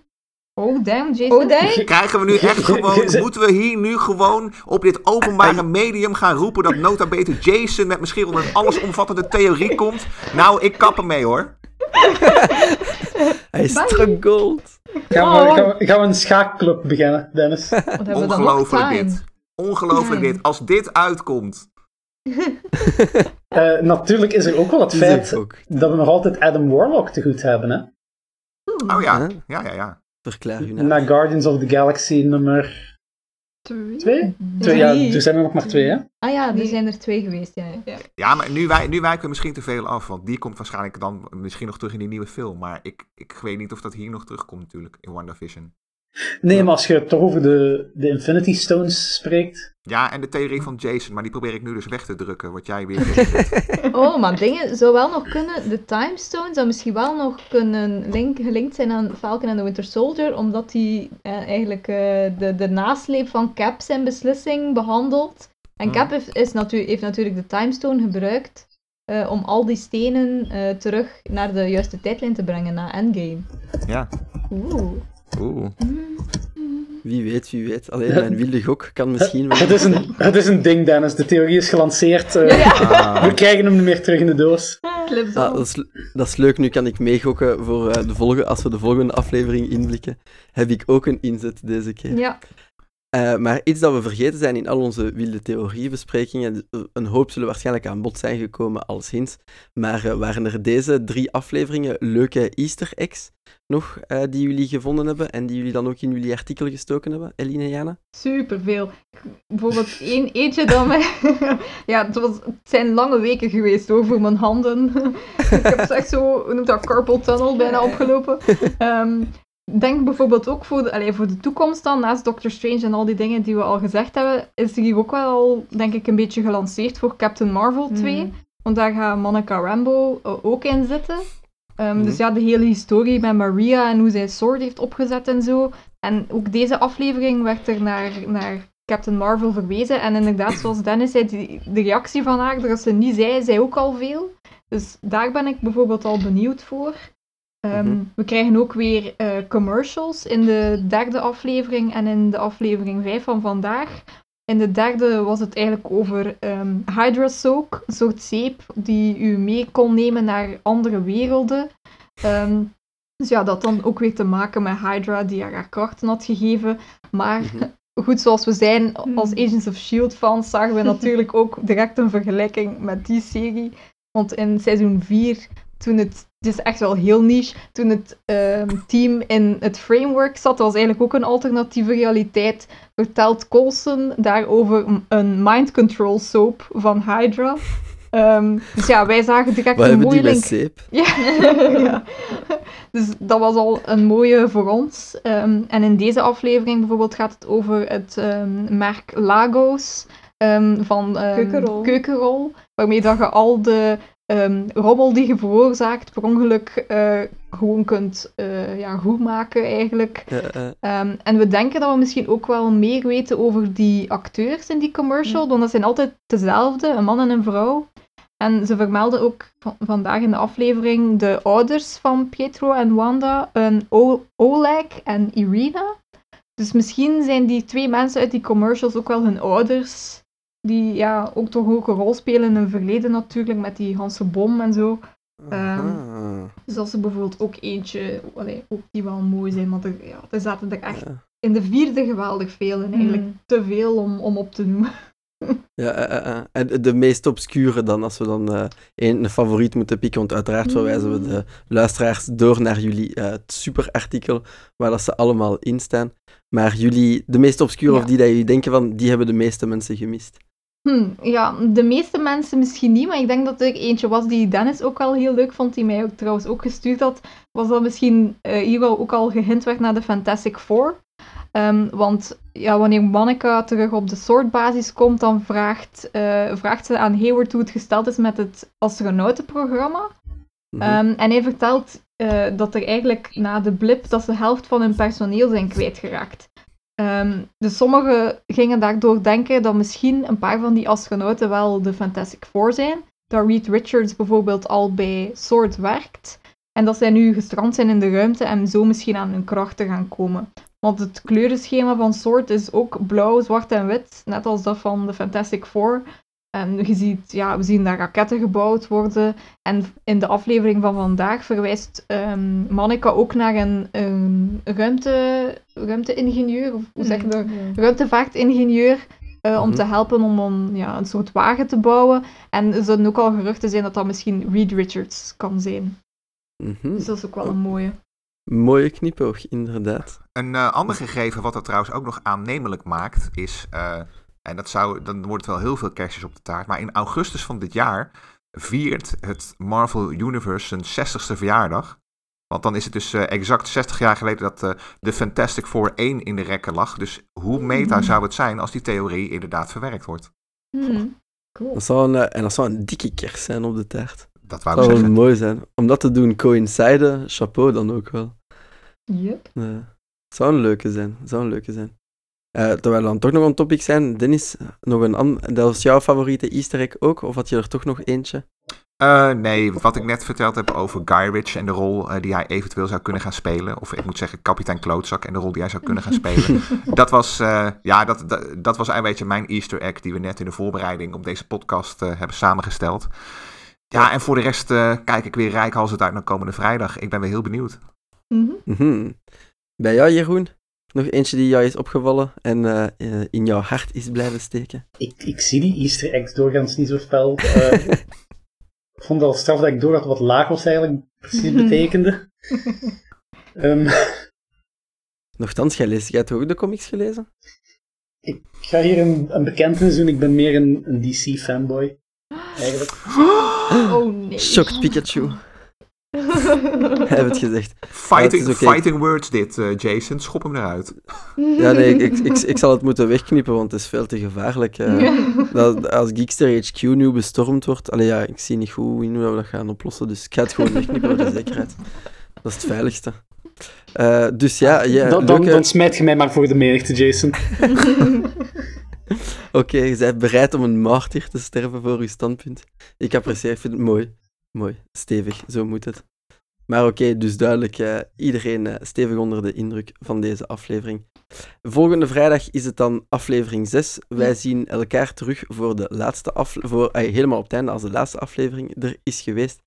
Oh, damn, Jason. Oh, Krijgen we nu echt gewoon, moeten we hier nu gewoon op dit openbare medium gaan roepen dat nota bene Jason met misschien wel een allesomvattende theorie komt? Nou, ik kap ermee hoor. Hij. Gaan we, Oh. gaan, we, gaan we een schaakclub beginnen, Dennis? Wat we Ongelooflijk dit. Ongelooflijk Ja. dit. Als dit uitkomt. Eh, natuurlijk is er ook wel het is feit ook. dat we nog altijd Adam Warlock te goed hebben, hè? Oh ja, Huh? ja, ja, ja. Verklaar je nou. Na Guardians of the Galaxy nummer Twee. 2? Twee, ja, er zijn er nog maar twee, hè? Ah ja, er Nee. zijn er twee geweest, ja. ja. Ja, maar nu, wij, nu wijken we misschien te veel af, want die komt waarschijnlijk dan misschien nog terug in die nieuwe film. Maar ik, ik weet niet of dat hier nog terugkomt natuurlijk, in WandaVision. Nee, maar als je toch over de, de Infinity Stones spreekt. Ja, en de theorie van Jason, maar die probeer ik nu dus weg te drukken, wat jij weer. Oh, maar dingen zou wel nog kunnen. De Time Stone zou misschien wel nog kunnen link, gelinkt zijn aan Falcon and the Winter Soldier, omdat die eh, eigenlijk eh, de, de nasleep van Cap zijn beslissing behandelt. En Hmm. Cap heeft, is natu heeft natuurlijk de Time Stone gebruikt eh, om al die stenen eh, terug naar de juiste tijdlijn te brengen na Endgame. Ja. Oeh. Oeh. Wie weet, wie weet. Alleen mijn wilde gok kan misschien wel. Het is een, het is een ding, Dennis. De theorie is gelanceerd. eh, Ja. Ah. We krijgen hem niet meer terug in de doos. Clips Ah, al. dat, is, dat is leuk, nu kan ik meegokken voor eh, de volgende, als we de volgende aflevering inblikken. Heb ik ook een inzet deze keer. Ja. Eh, maar iets dat we vergeten zijn in al onze wilde theoriebesprekingen, een hoop zullen waarschijnlijk aan bod zijn gekomen als hints, maar uh, waren er deze drie afleveringen leuke easter eggs nog uh, die jullie gevonden hebben en die jullie dan ook in jullie artikel gestoken hebben, Eline en Jana? Superveel. Bijvoorbeeld één eentje dat mij... ja, het, was, het zijn lange weken geweest over mijn handen. ik heb echt zo, hoe noemt dat, carpal tunnel bijna opgelopen. Um, denk bijvoorbeeld ook voor de, allez, voor de toekomst dan, naast Doctor Strange en al die dingen die we al gezegd hebben, is er hier ook wel, denk ik, een beetje gelanceerd voor Captain Marvel 2. Mm. Want daar gaat Monica Rambo uh, ook in zitten. Um, mm. Dus ja, de hele historie met Maria en hoe zij Sword heeft opgezet en zo. En ook deze aflevering werd er naar, naar Captain Marvel verwezen. En inderdaad, zoals Dennis zei, die, de reactie van haar, dat ze niet zei, zei ook al veel. Dus daar ben ik bijvoorbeeld al benieuwd voor. Um, mm-hmm. We krijgen ook weer uh, commercials in de derde aflevering en in de aflevering 5 van vandaag. In de derde was het eigenlijk over um, Hydra Soak, een soort zeep die u mee kon nemen naar andere werelden. Um, dus ja, dat dan ook weer te maken met Hydra die haar, haar krachten had gegeven. Maar mm-hmm. goed, zoals we zijn als Agents of S.H.I.E.L.D. fans, zagen we natuurlijk ook direct een vergelijking met die serie. Want in seizoen 4 toen het, het is echt wel heel niche, toen het um, team in het framework zat, dat was eigenlijk ook een alternatieve realiteit, vertelt Colson daarover een mind control soap van Hydra. Um, dus ja, wij zagen direct Wat een mooie link. Ja. ja. Dus dat was al een mooie voor ons. Um, en in deze aflevering bijvoorbeeld gaat het over het um, merk Lagos van keukenrol. keukenrol. Waarmee dat je al de um, rommel die je veroorzaakt per ongeluk uh, gewoon kunt uh, ja, goed maken eigenlijk. Um, en we denken dat we misschien ook wel meer weten over die acteurs in die commercial, want dat zijn altijd dezelfde, een man en een vrouw. En ze vermelden ook vandaag in de aflevering de ouders van Pietro en Wanda, een Oleg en Irina. Dus misschien zijn die twee mensen uit die commercials ook wel hun ouders die ja, ook toch ook een rol spelen in hun verleden natuurlijk, met die Hanse bom en zo. Um, dus dat is er bijvoorbeeld ook eentje, allee, ook die wel mooi zijn, want er, ja, er zaten er echt in de vierde geweldig veel en eigenlijk mm. te veel om, om op te noemen. Ja, uh, uh, en de meest obscure dan, als we dan uh, een, een, favoriet moeten pikken, want uiteraard verwijzen we mm. de luisteraars door naar jullie het super artikel, waar dat ze allemaal in staan. Maar jullie, de meest obscure, ja. of die dat jullie denken van, die hebben de meeste mensen gemist. Hm, ja, de meeste mensen misschien niet, maar ik denk dat er eentje was die Dennis ook wel heel leuk vond, die mij ook trouwens ook gestuurd had, was dat misschien uh, hier wel ook al gehint werd naar de Fantastic Four. Um, want ja, wanneer Monica terug op de soortbasis komt, dan vraagt, uh, vraagt ze aan Hayward hoe het gesteld is met het astronautenprogramma. Mm -hmm. um, en hij vertelt uh, dat er eigenlijk na de blip dat ze de helft van hun personeel zijn kwijtgeraakt. Um, dus sommigen gingen daardoor denken dat misschien een paar van die astronauten wel de Fantastic Four zijn. Dat Reed Richards bijvoorbeeld al bij SWORD werkt. En dat zij nu gestrand zijn in de ruimte en zo misschien aan hun krachten gaan komen. Want het kleurenschema van SWORD is ook blauw, zwart en wit, net als dat van de Fantastic Four. En je ziet, ja, we zien daar raketten gebouwd worden. En in de aflevering van vandaag verwijst um, Monica ook naar een, een ruimte, ruimteingenieur, of hoe zeg je dat? Ruimtevaartingenieur. Uh, mm-hmm. Om te helpen om een, ja, een soort wagen te bouwen. En er zullen ook al geruchten zijn dat dat misschien Reed Richards kan zijn. Mm-hmm. Dus dat is ook wel een mooie. Mooie knipoog, inderdaad. Een uh, ander gegeven wat het trouwens ook nog aannemelijk maakt, is... Uh, en dat zou, dan wordt het wel heel veel kerstjes op de taart. Maar in augustus van dit jaar viert het Marvel Universe zijn 60ste verjaardag. Want dan is het dus uh, exact 60 jaar geleden dat uh, de Fantastic Four 1 in de rekken lag. Dus hoe meta mm. zou het zijn als die theorie inderdaad verwerkt wordt? Mm. Cool. Dat zou een, uh, en dat zou een dikke kerst zijn op de taart. Dat wou dat zou zeggen. wel mooi zijn. Om dat te doen coïnciden, chapeau dan ook wel. Yep. zou een leuke zijn. Zou een leuke zijn. Uh, terwijl we dan toch nog een topic zijn, Dennis, nog een dat was jouw favoriete easter egg ook? Of had je er toch nog eentje? Uh, nee, wat ik net verteld heb over Guy Ritchie en de rol uh, die hij eventueel zou kunnen gaan spelen. Of ik moet zeggen, kapitein Klootzak en de rol die hij zou kunnen gaan spelen. dat, was, ja, dat, dat, dat was een beetje mijn easter egg die we net in de voorbereiding op deze podcast hebben samengesteld. Ja, en voor de rest kijk ik weer rijkhalsend uit naar komende vrijdag. Ik ben weer heel benieuwd. Mm-hmm. Mm-hmm. Bij jou, Jeroen? Nog eentje die jou is opgevallen en eh, eh, in jouw hart is blijven steken? Ik, ik zie die easter eggs doorgaans niet zo fel. Eh, ik vond al straf dat ik door had wat Lagos eigenlijk precies betekende. Ehm, Nochtans, jij, leest, jij hebt ook de comics gelezen? ik ga hier een, een bekentenis doen. Ik ben meer een, een DC-fanboy. Eigenlijk. Oh nee. Shocked Pikachu. Hij heeft het gezegd. Fighting, het fighting words dit, eh, Jason. Schop hem eruit. Ja, nee, ik, ik, ik, ik zal het moeten wegknippen, want het is veel te gevaarlijk. eh. dat, als Geekster HQ nu bestormd wordt, allee, ja, ik zie niet goed hoe we dat gaan oplossen, dus ik ga het gewoon wegknippen voor de zekerheid. Dat is het veiligste. Eh, dus ja, ja dan, dan, leuke- dan smijt je mij maar voor de menigte, Jason. Oké, je bent bereid om een martyr te sterven voor uw standpunt. Ik apprecieer, ik vind het mooi. Mooi, stevig, zo moet het. Maar oké, dus duidelijk, eh, iedereen eh, stevig onder de indruk van deze aflevering. Volgende vrijdag is het dan aflevering 6. Wij zien elkaar terug voor de laatste aflevering, helemaal op het einde als de laatste aflevering er is geweest.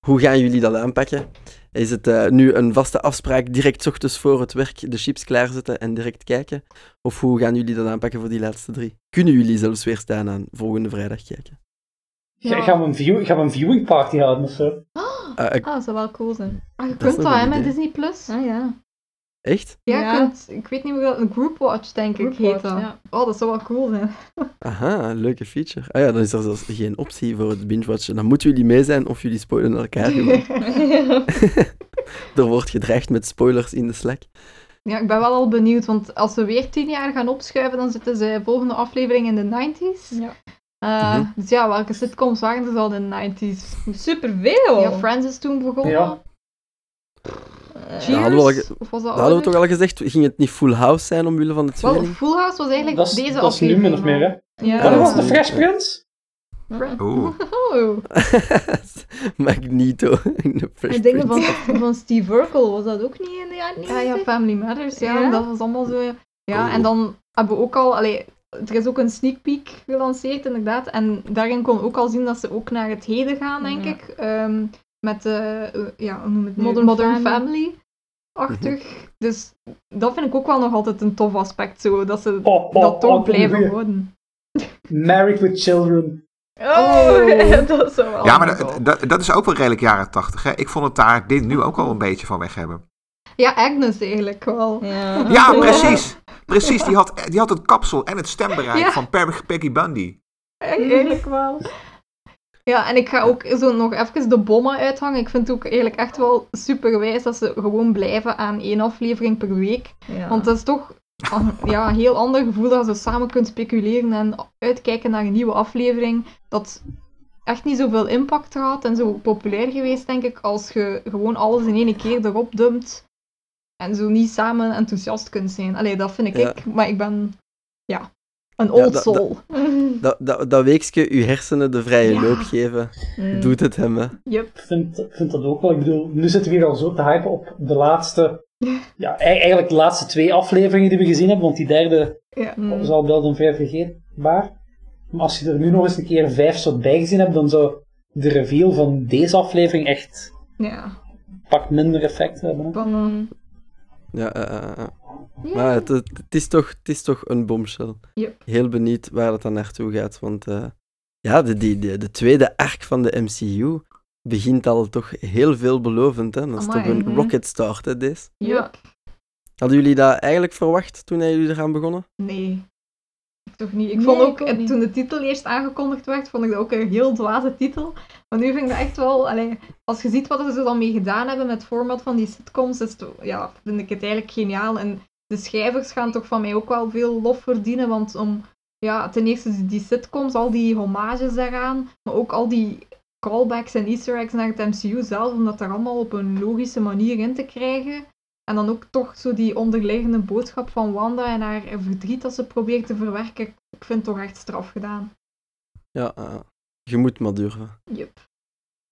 Hoe gaan jullie dat aanpakken? Is het eh, nu een vaste afspraak, direct ochtends voor het werk de chips klaarzetten en direct kijken? Of hoe gaan jullie dat aanpakken voor die laatste drie? Kunnen jullie zelfs weer staan aan volgende vrijdag kijken? Ga- Ja. Gaan, we een view, gaan we een viewing party houden of zo? Ah, ik- Ah, dat zou wel cool zijn. Ah, je Dat kunt dat, hè, met. Disney+. Plus. Ah ja. echt? Ja, Ja. je kunt, ik weet niet hoe dat, een groupwatch denk ik heet dat. ja. Oh, dat zou wel cool zijn. Aha, leuke feature. Ah ja, dan is er zelfs geen optie voor het binge-watchen. Dan moeten jullie mee zijn of jullie spoilen elkaar gewoon. er wordt gedreigd met spoilers in de Slack. Ja, ik ben wel al benieuwd, want als we weer tien jaar gaan opschuiven, dan zitten ze volgende aflevering in de 90s. Ja. Eh, Mhm. Dus ja, welke sitcoms waren er al in de 90s? Superveel. Ja, Friends is toen begonnen. Ja. Eh, Cheers, Dat hadden we al of was dat Dat hadden we toch al gezegd? Ging het niet Full House zijn omwille van de Wel, tweeling? Full House was eigenlijk Dat deze dat is nu aflevering. min of meer, hè? Ja. Wat dat was de nu- Fresh Prince? Oh. Magneto in de Fresh En dingen van, Prince. van Steve Urkel, was dat ook niet in de jaren Ja, ja, 90? Family Matters, ja, Ja? dat was allemaal zo. Ja, Oh. en dan hebben we ook al, allee, er is ook een sneak peek gelanceerd inderdaad, en daarin kon ook al zien dat ze ook naar het heden gaan, denk Ja. ik. Ehm, met, eh, eh, ja, hoe noem het? Modern Modern Family. Family. Achtig. Dus dat vind ik ook wel nog altijd een tof aspect, zo, dat ze Oh, oh, dat toch oh, blijven goeie. houden. Married with Children. Oh, dat is wel. Ja, maar dat, dat, dat is ook wel redelijk jaren tachtig. Hè? Ik vond het daar dit nu ook al een beetje van weg hebben. Ja, Agnes eigenlijk wel. Ja. Ja, precies. Precies, die had, die had het kapsel en het stembereik Ja. van Per- Peggy Bundy. Eigenlijk wel. Ja, en ik ga ook zo nog even de bommen uithangen. Ik vind het ook eigenlijk echt wel super wijs dat ze gewoon blijven aan één aflevering per week. Ja. Want dat is toch een ja, een heel ander gevoel dat je samen kunt speculeren en uitkijken naar een nieuwe aflevering. Dat echt niet zoveel impact had en zo populair geweest, denk ik, als je gewoon alles in één keer erop dumpt. En zo niet samen enthousiast kunt zijn. Allee, dat vind ik. Ja. ik maar ik ben, ja, een Ja, old soul. Dat, dat, dat weekje je hersenen de vrije Ja. loop geven, Mm. doet het hem, hè. Yep. Ik vind, vind dat ook wel. Ik bedoel, nu zitten we hier al zo te hypen op de laatste... Ja, eigenlijk de laatste twee afleveringen die we gezien hebben, want die derde Ja. Mm. is al wel dan ver vergeetbaar. Maar als je er nu nog eens een keer vijf soort bij gezien hebt, dan zou de reveal van deze aflevering echt Ja. pak minder effect hebben. Hè? Ja, eh, eh, eh. ja. Maar het, het, het is toch, het is toch een bombshell. Yep. Heel benieuwd waar dat dan naartoe gaat, want eh, ja, de, die, de, de tweede arc van de MCU begint al toch heel veelbelovend, hè. Dat is Amai, toch een mhm. rocket start, hè, deze. Ja. Hadden jullie dat eigenlijk verwacht toen jullie eraan begonnen? Nee. Ik toch niet. Ik Nee, vond ook, ik ook niet. toen de titel eerst aangekondigd werd, vond ik dat ook een heel dwaze titel. Maar nu vind ik dat echt wel, als je ziet wat ze dan mee gedaan hebben met het format van die sitcoms, is ja, vind ik het eigenlijk geniaal. En de schrijvers gaan toch van mij ook wel veel lof verdienen, want om, ja, ten eerste die sitcoms, al die homages daaraan, maar ook al die callbacks en easter eggs naar het MCU zelf, om dat er allemaal op een logische manier in te krijgen. En dan ook toch zo die onderliggende boodschap van Wanda en haar verdriet dat ze probeert te verwerken. Ik vind het toch echt straf gedaan. Ja, eh, je moet maar durven. Yep.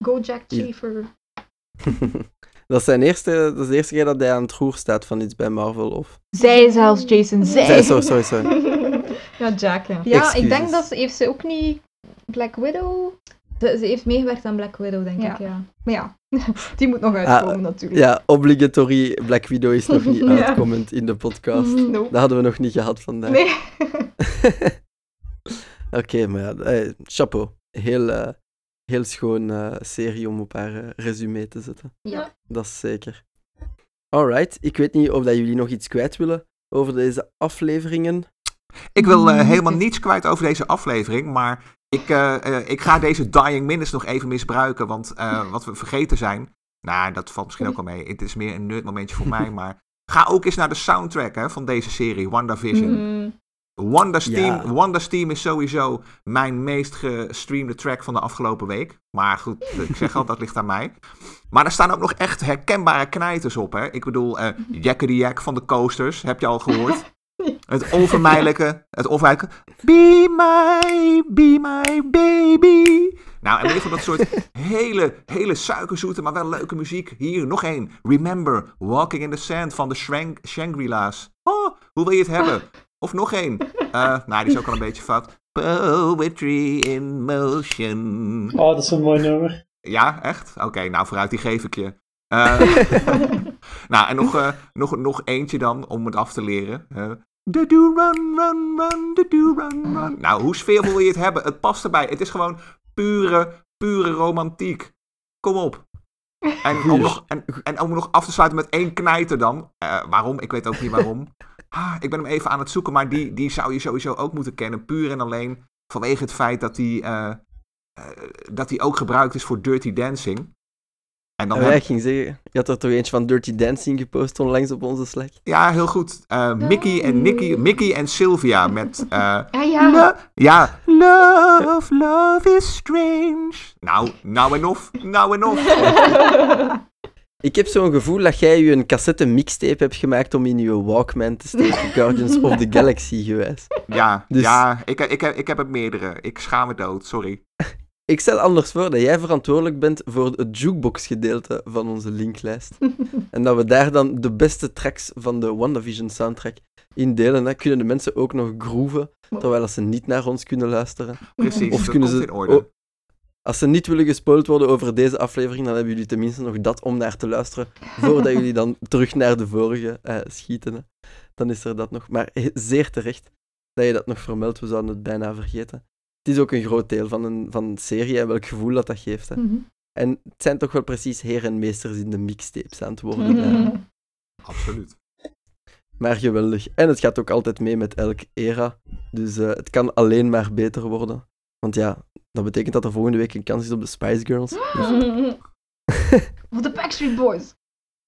Go Jack Ja. Schaefer. dat, is zijn eerste, dat is de eerste keer dat hij aan het roer staat van iets bij Marvel, of... Zij zelfs, Jason. Zij. Zij, sorry, sorry, sorry. Ja, Jack, ja. Ja, Excuses. ik denk dat ze, heeft ze ook niet Black Widow Ze, ze heeft meegewerkt aan Black Widow, denk Ja. ik, ja. Maar ja, die moet nog uitkomen natuurlijk. Ja, obligatory Black Widow is nog niet Ja. uitkomend in de podcast. Nope. Dat hadden we nog niet gehad vandaag. Nee. Oké, maar ja, eh, chapeau. Heel, eh, heel schoon eh, serie om op haar eh, resume te zetten. Ja. Dat is zeker. Alright, ik weet niet of dat jullie nog iets kwijt willen over deze afleveringen. Ik wil helemaal niets kwijt over deze aflevering, maar ik, ik ga deze Dying Minutes nog even misbruiken, want eh, wat we vergeten zijn, nou, dat valt misschien ook wel mee, het is meer een nerdmomentje voor mij, maar ga ook eens naar de soundtrack hè, van deze serie, WandaVision. Mm. Wanda's, Ja. Team, Wanda's Team is sowieso mijn meest gestreamde track van de afgelopen week. Maar goed, ik zeg al, dat ligt aan mij. Maar er staan ook nog echt herkenbare knijters op. Hè? Ik bedoel, eh Jack Jack van de Coasters, heb je al gehoord? Het onvermijdelijke, het onvermijdelijke... Be my, be my baby. Nou, en meer van dat soort hele, hele suikerzoete, maar wel leuke muziek. Hier, nog één. Remember, Walking in the Sand van de Shang- Shangri-La's. Oh, hoe wil je het hebben? Of nog één. Eh, nou, die is ook al een beetje fout. Poetry in motion. Oh, dat is een mooi nummer. Ja, echt? Oké, nou vooruit, die geef ik je. Eh, nou, en nog, eh, nog, nog eentje dan, om het af te leren. Eh, do do run, run, run, do do run, run. Nou, hoe sfeervol wil je het hebben? Het past erbij. Het is gewoon pure, pure romantiek. Kom op. En om, nog, en, en om nog af te sluiten met één knijter dan. Eh, waarom? Ik weet ook niet waarom. Ah, ik ben hem even aan het zoeken, maar die, die zou je sowieso ook moeten kennen. Puur en alleen vanwege het feit dat die, eh, eh, dat die ook gebruikt is voor Dirty Dancing. En dan En heb- wij ging zeggen, je had er toch eentje van Dirty Dancing gepost onlangs op onze Slack. Ja, heel goed. Eh, Mickey en Nicky, Mickey en Sylvia met... eh, Ah ja. lo- ja, love, love is strange. Nou, nou en of, nou en of. Ik heb zo'n gevoel dat jij je een cassette mixtape hebt gemaakt om in je Walkman te steken, Guardians of the Galaxy gewijs. Ja, Dus- ja ik, ik, heb, ik heb het meerdere. Ik schaam me dood, sorry. Ik stel anders voor dat jij verantwoordelijk bent voor het jukebox-gedeelte van onze linklijst. en dat we daar dan de beste tracks van de WandaVision soundtrack in delen. Dan kunnen de mensen ook nog groeven, terwijl ze niet naar ons kunnen luisteren. Precies, Of dat kunnen komt ze... in orde. Als ze niet willen gespoild worden over deze aflevering, dan hebben jullie tenminste nog dat om naar te luisteren, voordat jullie dan terug naar de vorige eh, schieten. hè. Dan is er dat nog. Maar zeer terecht dat je dat nog vermeldt, we zouden het bijna vergeten. Het is ook een groot deel van een, van een serie en welk gevoel dat dat geeft. Hè. Mhm. En het zijn toch wel precies heer en meesters in de mixtapes aan het worden. hè. Absoluut. Maar geweldig. En het gaat ook altijd mee met elke era. Dus eh, het kan alleen maar beter worden. Want ja, dat betekent dat er volgende week een kans is op de Spice Girls. Dus- Of de Backstreet Boys.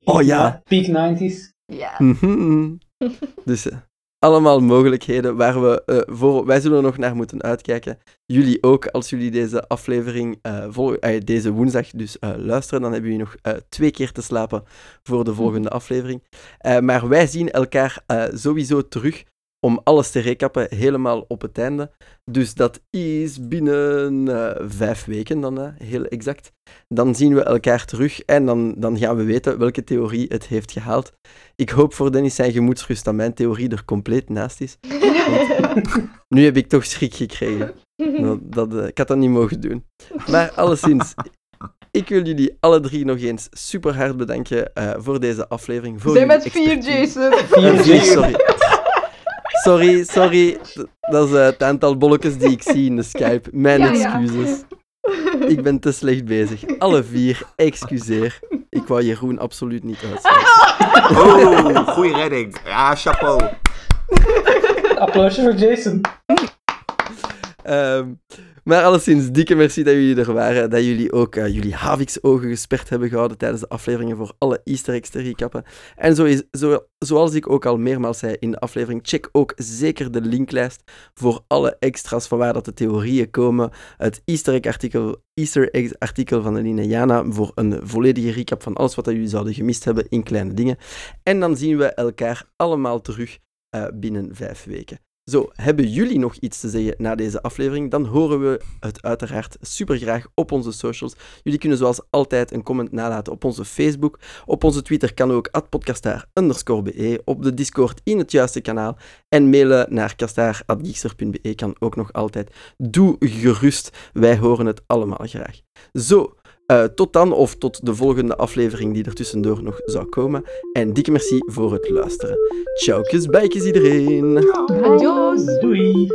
Oh ja. Peak 90s. Ja. Mhm. dus eh, allemaal mogelijkheden waar we eh, voor... Wij zullen er nog naar moeten uitkijken. Jullie ook, als jullie deze aflevering eh, vol- eh, deze woensdag dus eh, luisteren, dan hebben jullie nog eh, twee keer te slapen voor de volgende aflevering. Eh, maar wij zien elkaar eh, sowieso terug om alles te recappen helemaal op het einde. Dus dat is binnen eh, vijf weken dan, eh, heel exact. Dan zien we elkaar terug en dan, dan gaan we weten welke theorie het heeft gehaald. Ik hoop voor Dennis zijn gemoedsrust dat mijn theorie er compleet naast is. Nu heb ik toch schrik gekregen. Dat, dat, eh, ik had dat niet mogen doen. Maar alleszins, ik wil jullie alle drie nog eens super hard bedanken eh, voor deze aflevering. Voor zijn met vier. Jason. Vier, sorry. Sorry, sorry. Dat is eh, het aantal bolletjes die ik zie in de Skype. Mijn Ja, ja. excuses. Ik ben te slecht bezig. Alle vier, excuseer. Ik wou Jeroen absoluut niet uitstaan. Oh, goede redding. Ja, chapeau. Applausje voor Jason. Ehm, maar alleszins, dikke merci dat jullie er waren. Dat jullie ook eh, jullie Havix-ogen gesperd hebben gehouden tijdens de afleveringen voor alle easter eggs te recappen. En zo is, zo, zoals ik ook al meermaals zei in de aflevering, check ook zeker de linklijst voor alle extra's van waar dat de theorieën komen. Het easter artikel, easter eggs artikel van Aline Jana voor een volledige recap van alles wat jullie zouden gemist hebben in kleine dingen. En dan zien we elkaar allemaal terug eh, binnen vijf weken. Zo, hebben jullie nog iets te zeggen na deze aflevering? Dan horen we het uiteraard super graag op onze socials. Jullie kunnen zoals altijd een comment nalaten op onze Facebook. Op onze Twitter kan ook @podcastaar_be. Op de Discord in het juiste kanaal. En mailen naar kastaar.geekster.be kan ook nog altijd. Doe gerust, wij horen het allemaal graag. Zo, uh, tot dan of tot de volgende aflevering die er tussendoor nog zou komen. En dikke merci voor het luisteren. Ciao, bijkes iedereen. Adios. Doei.